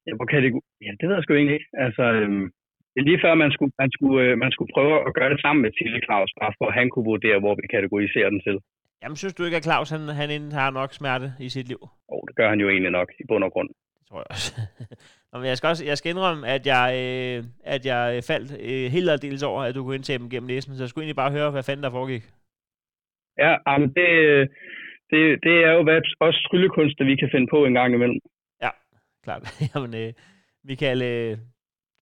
Speaker 10: Ja, hvor kategori... Ja, det ved jeg sgu egentlig ikke. Altså, øhm, det er lige før, man skulle, man, skulle, øh, man skulle prøve at gøre det sammen med Chili Claus, bare for at han kunne vurdere, hvor vi kategoriserer den til.
Speaker 2: Jamen, synes du ikke, at Claus han, han har nok smerte i sit liv?
Speaker 10: Åh, oh, det gør han jo egentlig nok, i bund og grund.
Speaker 2: Det tror jeg også. Nå, men jeg skal også jeg skal indrømme, at jeg, øh, at jeg faldt øh, helt aldeles over, at du kunne indtage dem gennem næsen, så jeg skulle egentlig bare høre, hvad fanden der foregik.
Speaker 10: Ja, men det, det, det er jo hvad også tryllekunster, vi kan finde på en gang imellem.
Speaker 2: Ja, klart. Jamen, øh, Michael, øh,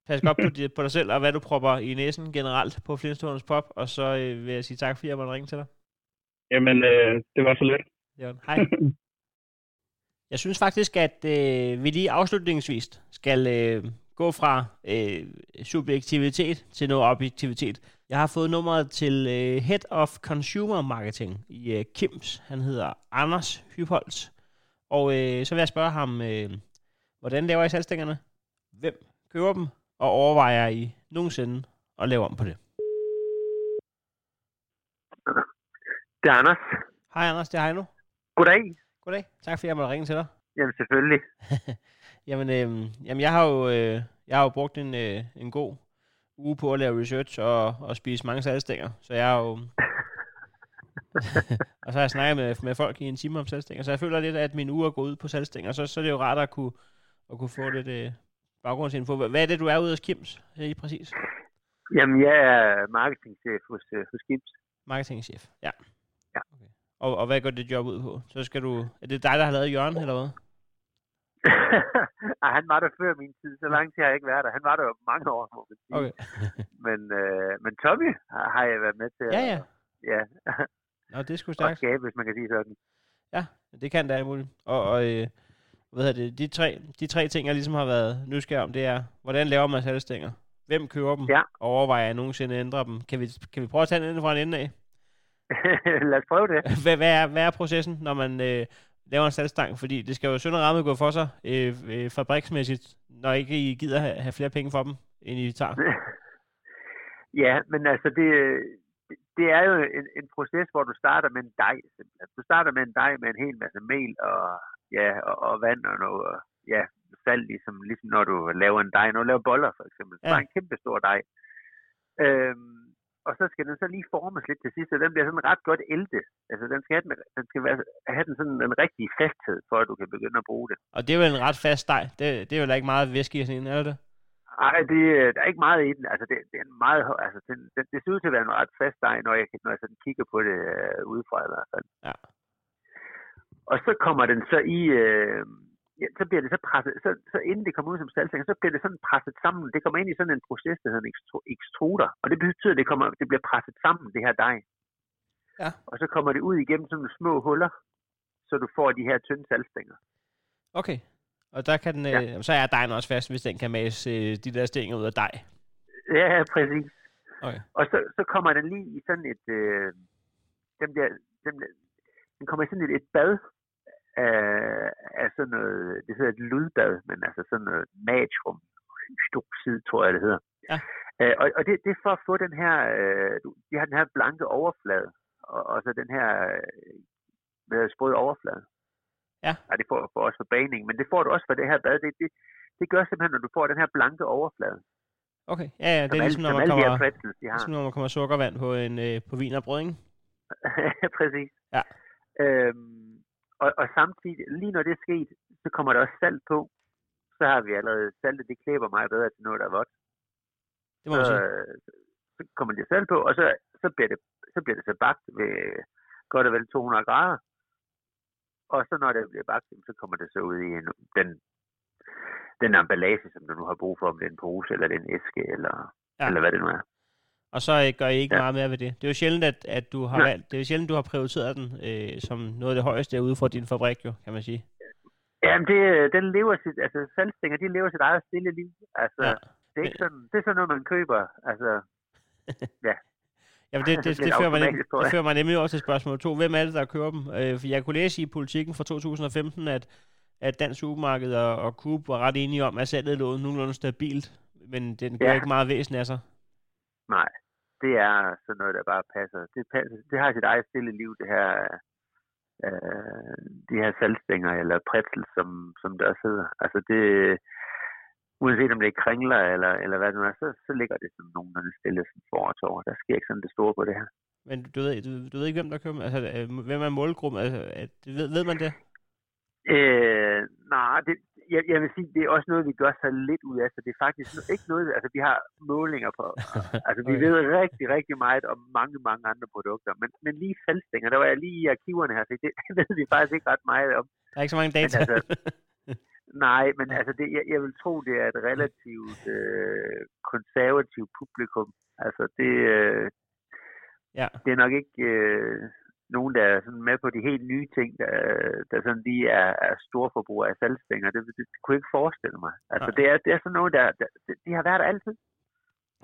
Speaker 2: pas godt på, på dig selv, og hvad du propper i næsen generelt på Flintstones Pop, og så øh, vil jeg sige tak, fordi jeg måtte ringe til dig.
Speaker 10: Jamen, øh, det var så let.
Speaker 2: Ja, hej. jeg synes faktisk, at øh, vi lige afslutningsvis skal øh, gå fra øh, subjektivitet til noget objektivitet. Jeg har fået nummeret til øh, Head of Consumer Marketing i øh, Kims. Han hedder Anders Hypholz. Og øh, så vil jeg spørge ham, øh, hvordan laver I salgstængerne? Hvem køber dem? Og overvejer I nogensinde at lave om på det?
Speaker 11: Det er Anders.
Speaker 2: Hej Anders, det er Heino.
Speaker 11: Goddag.
Speaker 2: Goddag. Tak fordi jeg måtte ringe til dig.
Speaker 11: Jamen selvfølgelig.
Speaker 2: jamen, øh, jamen jeg har jo øh, jeg har jo brugt en, øh, en god uge på at lave research og, og spise mange salgstænger, så jeg har jo og så har jeg snakket med, med folk i en time om salgstænger, så jeg føler lidt, at min uge er gået ud på salgstænger, så, så er det jo rart at kunne, at kunne få lidt øh, baggrundsinfo. Hvad er det, du er ude af Kims i præcis?
Speaker 11: Jamen, jeg er marketingchef hos, øh, hos Kims.
Speaker 2: Marketingchef, ja.
Speaker 11: Ja.
Speaker 2: Og, og hvad går det job ud på? Så skal du... Er det dig, der har lavet Jørgen, eller hvad?
Speaker 11: Ej, han var der før min tid. Så lang tid har jeg ikke været der. Han var der jo mange år, må man sige.
Speaker 2: Okay.
Speaker 11: men, øh, men Tommy har, har jeg været med til
Speaker 2: Ja,
Speaker 11: at,
Speaker 2: ja.
Speaker 11: ja,
Speaker 2: Nå, det er sgu stærkt.
Speaker 11: skabe, hvis man kan sige sådan.
Speaker 2: Ja, det kan det alt muligt. Og, og øh, hvad hedder det, de tre, de tre ting, jeg ligesom har været nysgerrig om, det er, hvordan laver man salgstænger? Hvem køber dem?
Speaker 11: Ja.
Speaker 2: Og overvejer jeg nogensinde at ændre dem? Kan vi, kan vi prøve at tage den fra en ende af?
Speaker 11: Lad os prøve det.
Speaker 2: hvad, hvad, er, hvad er processen, når man øh, laver en salgstang? Fordi det skal jo sønder ramme gå for sig øh, øh, fabriksmæssigt, når ikke I gider have, have flere penge for dem, end I tager.
Speaker 11: ja, men altså det, det er jo en, en proces, hvor du starter med en dej. Simpelthen. Du starter med en dej med en hel masse mel og, ja, og, og vand og noget ja, salt, ligesom, ligesom når du laver en dej. Når du laver boller for eksempel. Ja. Bare en kæmpe stor dej. Øhm, og så skal den så lige formes lidt til sidst, så den bliver sådan ret godt ældet. Altså den skal, have den, den skal være, have den sådan en rigtig fasthed, for at du kan begynde at bruge det.
Speaker 2: Og det er jo en ret fast dej. Det, det er jo ikke meget væske i sådan en, er det det?
Speaker 11: Ej, det, der er ikke meget i den. Altså, det, det er en meget, altså, den, den, det ser ud til at være en ret fast dej, når jeg, når jeg sådan kigger på det øh, udefra i hvert fald.
Speaker 2: Ja.
Speaker 11: Og så kommer den så i, øh, ja, så bliver det så presset, så, så inden det kommer ud som saltstænger, så bliver det sådan presset sammen. Det kommer ind i sådan en proces, der hedder en ekstru- ekstruder. Og det betyder, at det, kommer, det bliver presset sammen, det her dej.
Speaker 2: Ja.
Speaker 11: Og så kommer det ud igennem sådan nogle små huller, så du får de her tynde saltstænger.
Speaker 2: Okay. Og der kan den, ja. øh, så er dejen også fast, hvis den kan mase øh, de der stænger ud af dej.
Speaker 11: Ja, præcis.
Speaker 2: Okay.
Speaker 11: Og så, så kommer den lige i sådan et, øh, den, bliver, den, bliver- den kommer i sådan et, et bad af, af sådan noget, det hedder et lydbad, men altså sådan noget natrium hydroxid, tror jeg det hedder.
Speaker 2: Ja.
Speaker 11: Øh, og og det, det er for at få den her, øh, du- de har den her blanke overflade, og, og så den her øh, sprøde overflade.
Speaker 2: Ja.
Speaker 11: ja det får, får også for baning, men det får du også for det her bad. Det, det, det gør simpelthen, når du får den her blanke overflade.
Speaker 2: Okay, ja, ja, det er
Speaker 11: Som
Speaker 2: ligesom, når man kommer,
Speaker 11: pretzels, de har.
Speaker 2: ligesom, når man kommer sukkervand på en øh, på vin og brød, ikke?
Speaker 11: Præcis.
Speaker 2: Ja.
Speaker 11: Øhm, og, og samtidig, lige når det er sket, så kommer der også salt på. Så har vi allerede saltet, det klæber meget bedre til noget, der er vådt.
Speaker 2: Det må
Speaker 11: så, så kommer det salt på, og så, så, bliver det, så bliver det så bagt ved godt og vel 200 grader. Og så når det bliver bagt, så kommer det så ud i en, den, den emballage, som du nu har brug for, om det er en pose, eller det er en æske, eller,
Speaker 2: ja.
Speaker 11: eller hvad det nu er.
Speaker 2: Og så øh, gør I ikke ja. Meget mere ved det. Det er jo sjældent, at, at du har
Speaker 11: Nej.
Speaker 2: valgt, det er jo sjældent, du har prioriteret den øh, som noget af det højeste ude fra din fabrik, jo, kan man sige.
Speaker 11: Jamen, det, den lever sit, altså salgstænger, de lever sit eget stille liv. Altså,
Speaker 2: Ja.
Speaker 11: det er ikke sådan, det er sådan noget, man køber. Altså, ja.
Speaker 2: Jamen, det, det, det,
Speaker 11: Lidt
Speaker 2: fører
Speaker 11: tror
Speaker 2: det fører mig nemlig over til spørgsmål 2. Hvem er det, der køber dem? Øh, for jeg kunne læse i politikken fra 2015, at, at Dansk Supermarked og, og Coop var ret enige om, at salget lå nogenlunde stabilt, men den gør
Speaker 11: Ja.
Speaker 2: ikke meget væsen af sig.
Speaker 11: Nej, det er sådan noget, der bare passer. Det, passer, det har sit eget stille liv, det her, øh, de her salgstænger eller pretzels, som, som der også hedder. Altså det, uanset om det er kringler eller, eller hvad det nu er, så, så ligger det sådan nogenlunde stille sådan for og til år. Der sker ikke sådan det store på det her.
Speaker 2: Men du ved, du, du ved ikke, hvem der køber? Altså, øh, hvem er målgruppen? Altså, ved, ved man det?
Speaker 11: Øh, nej, det, jeg, jeg vil sige, det er også noget, vi gør så lidt ud af, så det er faktisk ikke noget, altså vi har målinger på, altså vi ved rigtig, rigtig meget om mange, mange andre produkter, men, men lige salgstænger, der var jeg lige i arkiverne her, så det, det ved vi faktisk ikke ret meget om.
Speaker 2: Der er ikke så mange data.
Speaker 11: Men altså, nej, men altså det, jeg, jeg vil tro, det er et relativt øh, konservativt publikum. Altså det, øh,
Speaker 2: ja.
Speaker 11: det er nok ikke øh, nogen, der er sådan med på de helt nye ting, der, der sådan lige er, er storforbrugere af salgstænger. Det, det, det kunne jeg ikke forestille mig. Altså
Speaker 2: Nej.
Speaker 11: det er, det er sådan noget, der, der de, har været der altid.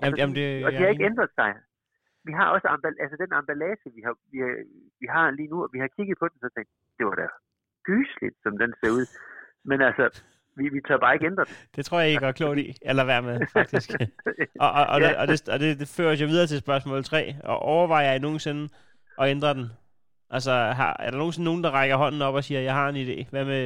Speaker 11: Altså,
Speaker 2: jamen, det,
Speaker 11: og de har
Speaker 2: er
Speaker 11: ikke ændret sig. Vi har også altså den emballage, vi har, vi, har, vi har lige nu, og vi har kigget på den, så tænkte jeg, det var da gysligt, som den ser ud. Men altså, vi, vi tør bare ikke ændre den.
Speaker 2: Det tror jeg, I gør klogt i, eller være med, faktisk. og, og, og,
Speaker 11: Ja.
Speaker 2: det, og, det, og det, det fører os jo videre til spørgsmål 3. Og overvejer I nogensinde at ændre den? Altså, har, er der nogensinde nogen, der rækker hånden op og siger, jeg har en idé? Hvad med,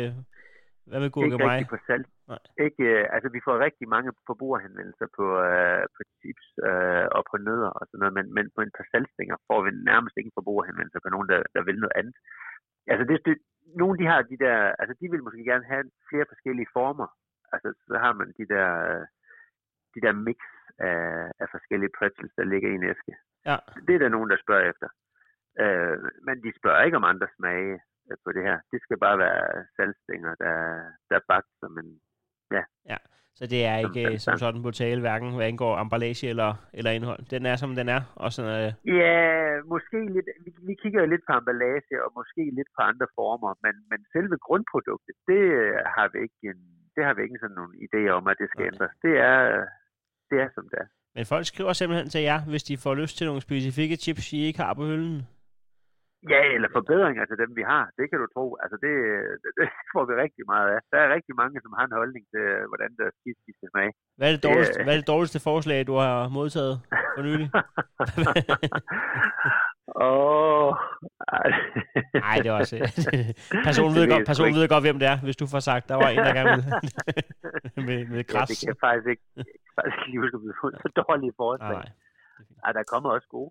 Speaker 2: hvad med
Speaker 11: ikke
Speaker 2: gurkemej?
Speaker 11: rigtig på salg.
Speaker 2: Nej.
Speaker 11: Ikke, øh, altså, vi får rigtig mange forbrugerhenvendelser på, øh, på chips øh, og på nødder og sådan noget, men, men på en par salgstænger får vi nærmest ikke forbrugerhenvendelser på nogen, der, der vil noget andet. Altså, det, det, nogle de har de der, altså de vil måske gerne have flere forskellige former. Altså, så har man de der, øh, de der mix af, af forskellige pretzels, der ligger i en æske.
Speaker 2: Ja.
Speaker 11: Det er der nogen, der spørger efter. Øh, men de spørger ikke om andre smage øh, på det her. Det skal bare være salgstænger, der, der er bagt som en... Ja.
Speaker 2: Ja, så det er
Speaker 11: Som
Speaker 2: ikke som
Speaker 11: salgstang.
Speaker 2: sådan på tale, hverken hvad angår emballage eller, eller indhold. Den er, som den er, og sådan, øh,
Speaker 11: Ja, måske lidt. Vi, vi kigger lidt på emballage og måske lidt på andre former, men, men selve grundproduktet, det øh, har vi ikke en, det har vi ikke sådan nogle idéer om, at det skal
Speaker 2: Okay.
Speaker 11: ændres. Det er, det er som det er.
Speaker 2: Men folk skriver simpelthen til jer, hvis de får lyst til nogle specifikke chips, I ikke har på hylden.
Speaker 11: Ja, eller forbedringer til dem, vi har. Det kan du tro. Altså, det, det, det får vi rigtig meget af. Der er rigtig mange, som har en holdning til, hvordan der skidt de skal smage.
Speaker 2: Hvad er det
Speaker 11: Det-
Speaker 2: dårligste, hvad er det dårligste forslag, du har modtaget for nylig?
Speaker 11: Åh,
Speaker 2: Nej, det var også... personen ved,
Speaker 11: Det
Speaker 2: godt, personen ved godt, hvem det er, hvis du får sagt, der var en, der gerne med, med
Speaker 11: Ja,
Speaker 2: græs.
Speaker 11: det kan jeg faktisk ikke, jeg kan faktisk ikke huske, om har fået så dårlige forslag.
Speaker 2: Nej, nej.
Speaker 11: ej, der kommer også gode.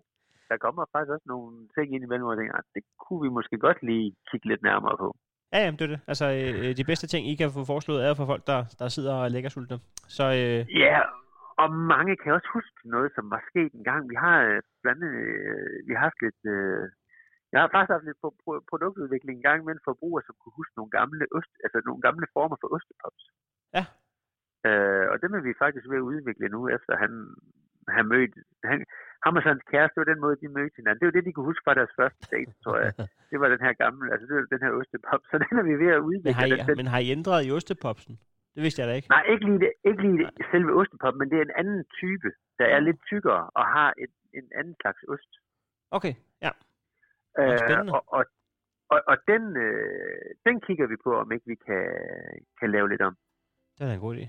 Speaker 11: Der kommer faktisk også nogle ting ind imellem, hvor jeg tænker, "Ah, det kunne vi måske godt lige kigge lidt nærmere på.
Speaker 2: Ja, jamen, det er det. Altså, øh, de bedste ting, I kan få foreslået, er for folk, der, der sidder og lægger sultne. Så øh,
Speaker 11: Ja, og mange kan også huske noget, som var sket en gang. Vi har øh, blandt andet, øh, vi har haft lidt, øh, jeg har faktisk haft lidt pro- pro- produktudvikling en gang med en forbruger, som kunne huske nogle gamle, ost, altså nogle gamle former for ostepops.
Speaker 2: Ja.
Speaker 11: Øh, og dem er vi faktisk ved at udvikle nu, efter han har mødt, han, ham og hans kæreste, det var den måde, de mødte hinanden. Det var det, de kunne huske fra deres første date, tror jeg. Det var den her gamle, altså det var den her ostepop. Så den er vi ved at udvikle.
Speaker 2: men, har I,
Speaker 11: Den- den,
Speaker 2: men har I ændret i ostepopsen? Det vidste jeg da ikke.
Speaker 11: Nej, ikke lige, det, ikke lige det, selve ostepop, men det er en anden type, der er lidt tykkere og har et, en anden slags ost.
Speaker 2: Okay, ja.
Speaker 11: Øh, og, og, og, og den, øh, den kigger vi på, om ikke vi kan, kan lave lidt om.
Speaker 2: Det er en god idé.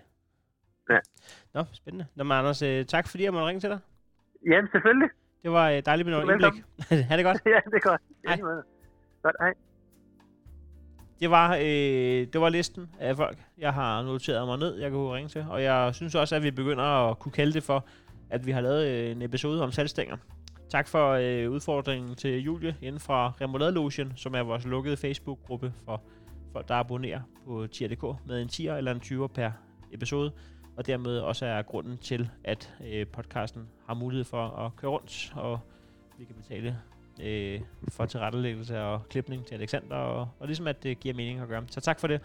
Speaker 11: Ja.
Speaker 2: Nå, spændende. Nå, men Anders, øh, tak fordi jeg måtte ringe til dig.
Speaker 11: Jamen, selvfølgelig.
Speaker 2: Det var øh, dejligt med noget indblik. ha' det godt.
Speaker 11: ja, det er godt.
Speaker 2: Hej.
Speaker 11: Godt, hej.
Speaker 2: Det var, øh, det var listen af folk, jeg har noteret mig ned, jeg kunne ringe til. Og jeg synes også, at vi begynder at kunne kalde det for, at vi har lavet øh, en episode om salgstænger. Tak for øh, udfordringen til Julie inden fra Remoulade Lotion, som er vores lukkede Facebook-gruppe for folk, der abonnerer på tier.dk med en 10'er eller en 20'er per episode. Og dermed også er grunden til, at øh, podcasten har mulighed for at køre rundt, og vi kan betale øh, for tilrettelæggelse og klipning til Alexander, og, og ligesom at det giver mening at gøre. Så tak for det.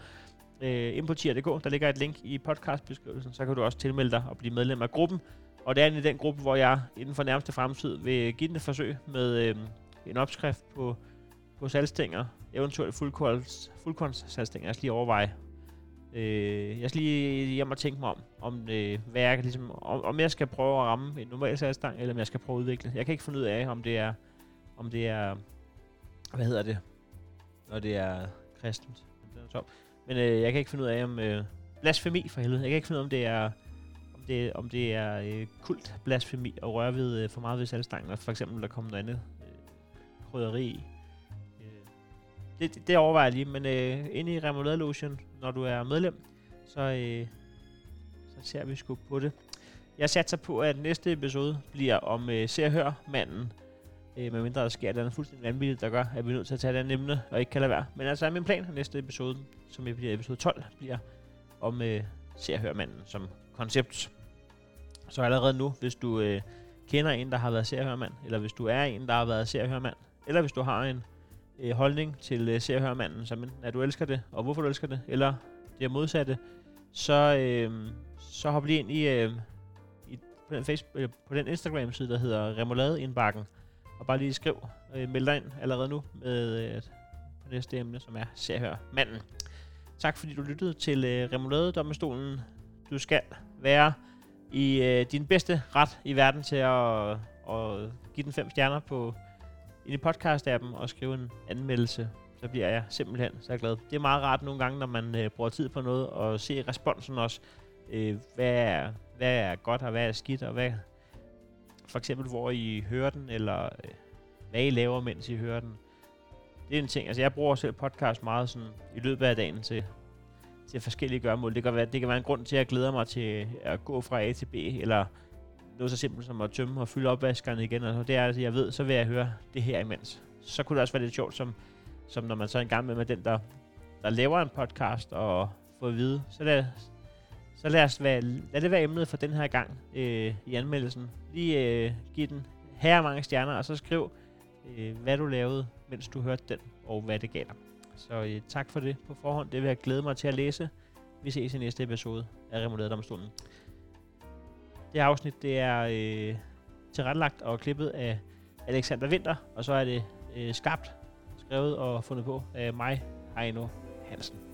Speaker 2: Øh, ind på tier.dk, der ligger et link i podcastbeskrivelsen, så kan du også tilmelde dig og blive medlem af gruppen. Og det er i den gruppe, hvor jeg inden for nærmeste fremtid vil give den et forsøg med øh, en opskrift på, på salgstænger, eventuelt fuldkorns, fuldkorns salgstænger. Jeg skal lige overveje. Øh, jeg skal lige hjem og tænke mig om, om, øh, hvad jeg ligesom, om, om jeg skal prøve at ramme en normal salgstang, eller om jeg skal prøve at udvikle. Jeg kan ikke finde ud af, om det er, om det er, hvad hedder det, når det er kristent. Den er top. Men øh, jeg kan ikke finde ud af, om øh, blasfemi for helvede. Jeg kan ikke finde ud af, om det er, om det, om det er øh, kult blasfemi at røre ved øh, for meget ved salgstangen, og for eksempel der kommer noget andet øh, krydderi det, det, det overvejer jeg lige, men øh, inde i Remoulade Lotion, når du er medlem, så, øh, så ser vi sgu på det. Jeg satser på, at næste episode bliver om øh, Se og Hør manden, øh, medmindre der sker noget fuldstændig vanvittigt, der gør, at vi er nødt til at tage den emne, og ikke kan lade være. Men altså er min plan, at næste episode, som bliver episode 12, bliver om øh, Se og Hør manden som koncept. Så allerede nu, hvis du øh, kender en, der har været Se og Hør mand, eller hvis du er en, der har været Se og Hør mand, eller hvis du har en øh, holdning til øh, Se og manden, som enten at du elsker det, og hvorfor du elsker det, eller det modsatte, så, øh, så hop lige ind i, øh, i på, den Facebook, øh, på den Instagram-side, der hedder Remouladeindbakken, og bare lige skriv, øh, meld dig ind allerede nu med øh, på næste emne, som er Se og manden. Tak fordi du lyttede til øh, Remoulade Dommestolen. Du skal være i øh, din bedste ret i verden til at, at give den fem stjerner på ind i podcast-appen og skrive en anmeldelse. Så bliver jeg simpelthen så glad. Det er meget rart nogle gange, når man øh, bruger tid på noget, og se responsen også. Øh, hvad, er, hvad er godt, og hvad er skidt, og hvad, for eksempel hvor I hører den, eller øh, hvad I laver, mens I hører den. Det er en ting. Altså jeg bruger selv podcast meget sådan i løbet af dagen til, til forskellige gørmål. Det kan, være, det kan være en grund til, at jeg glæder mig til at gå fra A til B, eller noget så simpelt som at tømme og fylde opvaskerne igen. Altså, det er, altså, jeg ved, så vil jeg høre det her imens. Så kunne det også være lidt sjovt, som, som når man så er en gang med, med den, der, der laver en podcast og får at vide. Så lad, så lad, os være, lad det være emnet for den her gang øh, i anmeldelsen. Lige øh, giv den her mange stjerner, og så skriv, øh, hvad du lavede, mens du hørte den, og hvad det gav dig. Så øh, tak for det på forhånd. Det vil jeg glæde mig til at læse. Vi ses i næste episode af Remoulade Domstolen. Det her afsnit det er øh, tilrettelagt og klippet af Alexander Winter, og så er det øh, skabt, skrevet og fundet på af mig, Heino Hansen.